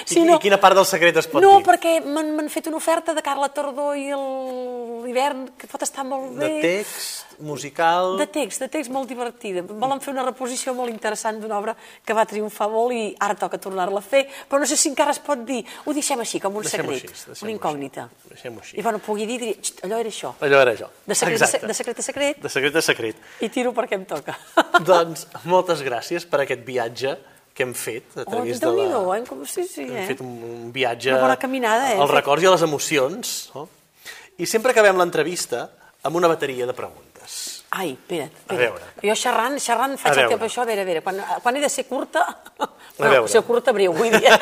I, I quina part del secret es pot no, dir? No, perquè m'han fet una oferta de Carla Tardó i el- l'hivern, que pot estar molt bé. De text, musical... De text, de text molt divertida. Volen fer una reposició molt interessant d'una obra que va triomfar molt i ara toca tornar-la a fer, però no sé si encara es pot dir. Ho deixem així, com un Deixem-ho secret, així, una incògnita. deixem-ho així. I quan ho pugui dir, diré, "Xt, allò era això. Allò era jo. De secret, Exacte. se- de secret a secret, De secret a secret. i tiro perquè em toca. doncs moltes gràcies per aquest viatge que hem fet a Oh, través de Déu-n'hi-do, la... eh? Com, sí, sí, Hem eh? fet un, un viatge Una bona caminada, eh? als Fet- records i a les emocions. No? I sempre acabem l'entrevista amb una bateria de preguntes. Ai, espera't, espera't. veure. Jo xerrant, xerrant faig A el temps això, a veure, a veure, quan, quan he de ser curta... A <laughs> veure. ser curta breu, vull dir. <laughs>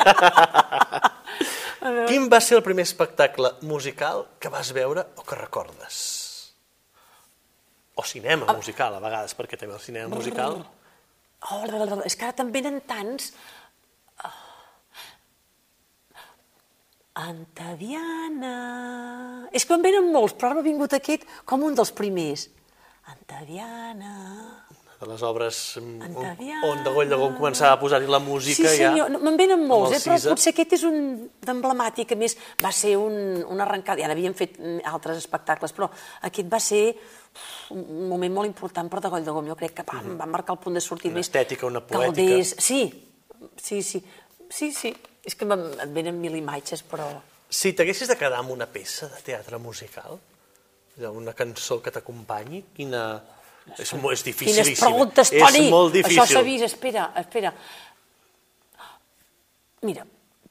Quin va ser el primer espectacle musical que vas veure o que recordes? O cinema musical, a vegades, perquè també el cinema musical... Oh, és que ara també venen tants... Antadiana... És que en venen molts, però ara m'ha vingut aquest com un dels primers. Antadiana... de les obres on, de Goll de Gon començava a posar-hi la música Sí, senyor, ja... me'n venen molts, eh? però Cisa. potser aquest és un d'emblemàtic, a més va ser un, un arrencat, ja n'havíem fet mm, altres espectacles, però aquest va ser un moment molt important per de Goll de Gom, jo crec que va, va marcar el punt de sortida. Una més estètica, una poètica. Calders, sí, sí, sí, sí, sí, és que et venen mil imatges, però... Si t'haguessis de quedar amb una peça de teatre musical, una cançó que t'acompanyi, quina... És, és Quines dificilíssim. preguntes, Toni! És molt difícil. Això s'ha vist, espera, espera. Mira,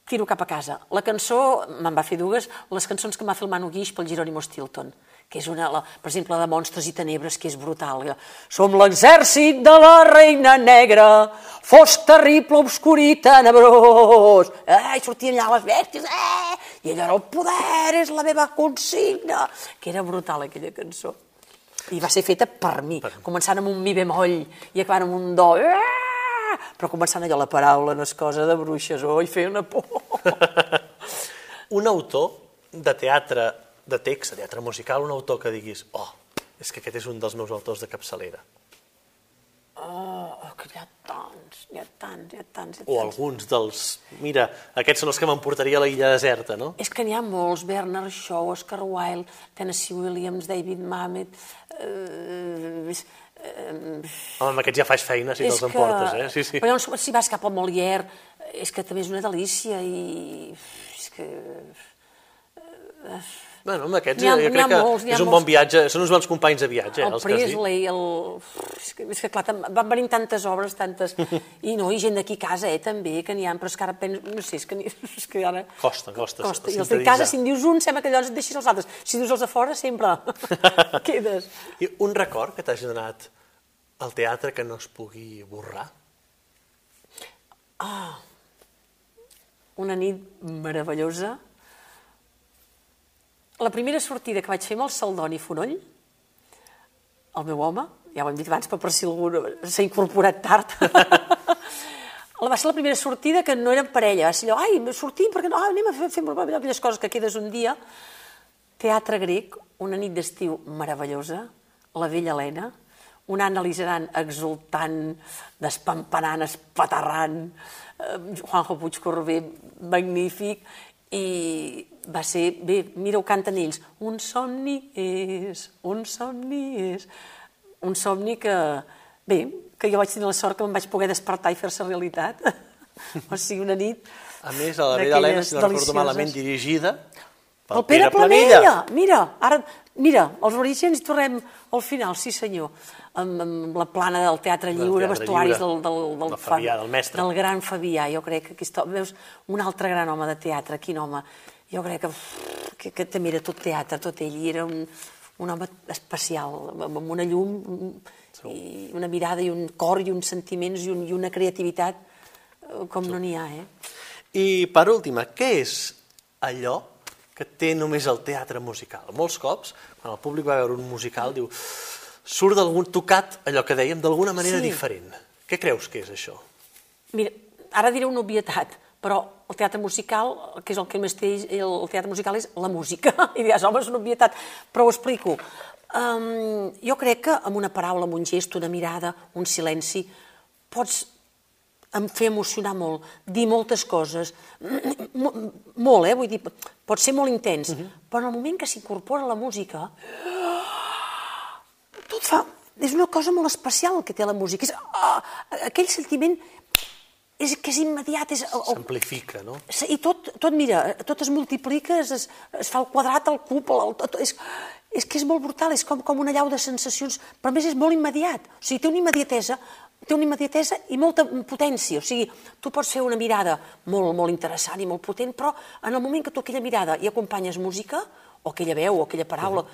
tiro cap a casa. La cançó, me'n va fer dues, les cançons que m'ha fet el Manu Guix pel Jerónimo Stilton, que és una, la, per exemple, de Monstres i Tenebres, que és brutal. Som l'exèrcit de la reina negra, fosc terrible, obscur i tenebrós. Eh, i sortien allà les bèsties, eh! I allò era el poder, és la meva consigna. Que era brutal, aquella cançó. I va ser feta per mi, començant amb un mi bemoll i acabant amb un do. Ah! Però començant allò, la paraula no és cosa de bruixes, oi, feia una por. <laughs> Un autor de teatre, de text, de teatre musical, un autor que diguis, oh, és que aquest és un dels meus autors de capçalera. Oh, que hi ha tants, hi ha tants, hi ha tants, hi ha O tants. alguns dels... Mira, aquests són els que m'emportaria a la illa deserta, no? És que n'hi ha molts, Bernard Shaw, Oscar Wilde, Tennessee Williams, David Mamet... Eh, eh, Home, amb aquests ja faig feina si te'ls emportes, eh? Sí, sí. Però llavors, si vas cap al Molière, és que també és una delícia i... És que... Bueno, amb aquests ha- jo crec que molts, és un molts. bon viatge, són uns bons companys de viatge, eh, el els que has dit. Presley, el... És que, és que clar, van venint tantes obres, tantes... <laughs> I no, i gent d'aquí a casa, eh, també, que n'hi ha, però és que ara penso... No sé, és que, <laughs> és que ara... Costa, costa Costa. I els de casa, si en dius un, sembla que llavors et deixis els altres. Si dius els de fora, sempre <laughs> quedes. I un record que t'hagi donat al teatre que no es pugui borrar? Una nit meravellosa. La primera sortida que vaig fer amb el Saldoni Fonoll, el meu home, ja ho hem dit abans, però per si algú s'ha incorporat tard, La <laughs> va ser la primera sortida que no eren parella, va ser allò, ai, sortim, perquè no, ah, anem a fer, fer aquelles coses que quedes un dia. Teatre grec, una nit d'estiu meravellosa, la vella Helena, un Anna Lizaran exultant, despampanant, espaterrant, eh, Juanjo Puig Corbé, magnífic, i va ser, bé, mira, ho canten ells, un somni és, un somni és, un somni que, bé, que jo vaig tenir la sort que me'n vaig poder despertar i fer-se realitat. <laughs> o sigui, una nit A més, a la Vella Helena, si no recordo malament, dirigida pel El Pere Planella, mira, ara, mira, els orígens i tornem al final, sí senyor, amb, amb la plana del Teatre Del Lliure, Teatre vestuaris Lliure. del, del, del, Del Fabià, del mestre. Del gran Fabià, jo crec que aquest, home- veus, un altre gran home de teatre, quin home, jo crec que, que, que també era tot teatre, tot ell, i era un, un home especial, amb amb una llum, i una mirada i un cor i uns sentiments i, un, i una creativitat eh, com no n'hi ha, eh? I per última, què és allò que té només el teatre musical? Molts cops, quan el públic va veure un musical, diu surt d'algun tocat, allò que dèiem, d'alguna manera Sí. diferent. Què creus que és això? Mira, ara diré una obvietat, però el teatre musical, que és el que més té el teatre musical, és la música. <laughs> I diràs, home, és una obvietat, però ho explico. Um, jo crec que amb una paraula, amb un gest, una mirada, un silenci, pots em feia emocionar molt, dir moltes coses, molt, eh? Vull dir, pot ser molt intens, però en el moment que s'incorpora la música, tot fa... És una cosa molt especial que té la música. És, ah, aquell sentiment és que és immediat, és, S'amplifica, no? I tot, tot, mira, tot es multiplica, es, es, es fa el quadrat, el cub, el, tot, és, és que és molt brutal, és com, com una llau de sensacions, però a més és molt immediat. O sigui, té una immediatesa, té una immediatesa i molta potència. O sigui, tu pots fer una mirada molt, molt interessant i molt potent, però en el moment que tu aquella mirada hi acompanyes música, o aquella veu, o aquella paraula,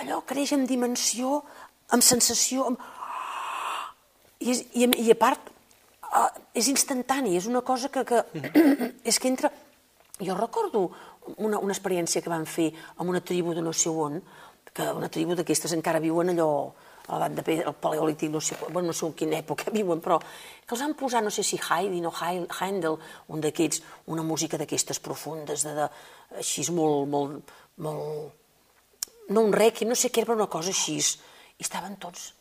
allò creix en dimensió, amb sensació, amb... I, i, i a part, uh, és instantani, és una cosa que, que és que entra... Jo recordo una, una experiència que van fer amb una tribu de no sé on, que una tribu d'aquestes encara viuen allò a la de pedra, el paleolític, no sé, bueno, no sé en quina època <laughs> viuen, però que els han posat, no sé si Haydn o Handel, un d'aquests, una música d'aquestes profundes, de, de, així molt, molt, molt, no un requiem, no sé què era, però una cosa així. I estaven tots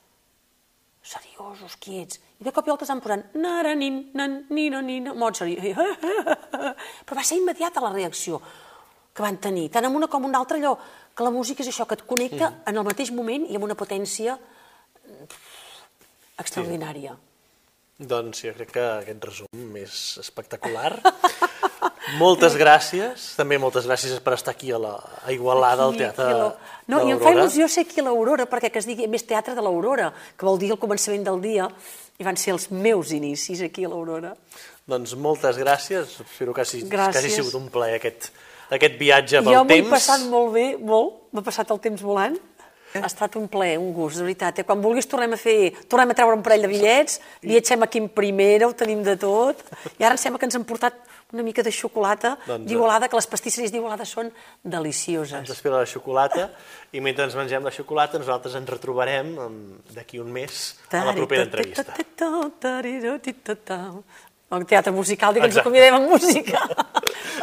seriosos, quiets. I de cop i volta estan posant naranin, nan, nina, nina, Mozart. I, <laughs> però va ser immediata la reacció que van tenir, tant en una com en una altra, allò, que la música és això, que et connecta Mm. en el mateix moment i amb una potència extraordinària. Doncs jo crec que aquest resum és espectacular. <laughs> moltes gràcies, també moltes gràcies per estar aquí a, la, a Igualada, al Aquí, Teatre aquí a de la- No, i em fa il·lusió ser aquí a l'Aurora, perquè que es digui més Teatre de l'Aurora, que vol dir el començament del dia, i van ser els meus inicis aquí a l'Aurora. Doncs moltes gràcies, espero que hagi, que Gràcies. hagi sigut un plaer aquest, aquest viatge pel jo m'ho he temps. passat molt bé, molt, m'ha passat el temps volant. Ha estat un plaer, un gust, de veritat. Eh? Quan vulguis tornem a fer, tornem a treure un parell de bitllets, viatgem aquí en primera, ho tenim de tot, i ara em sembla que ens han portat una mica de xocolata Doncs, d'Igualada, que les pastisseries d'Igualada són Ens delicioses. espera la xocolata i mentre ens mengem la xocolata nosaltres ens retrobarem em, d'aquí un mes a la propera entrevista. El teatre musical, digue'ns, ho convidem amb música. <laughs>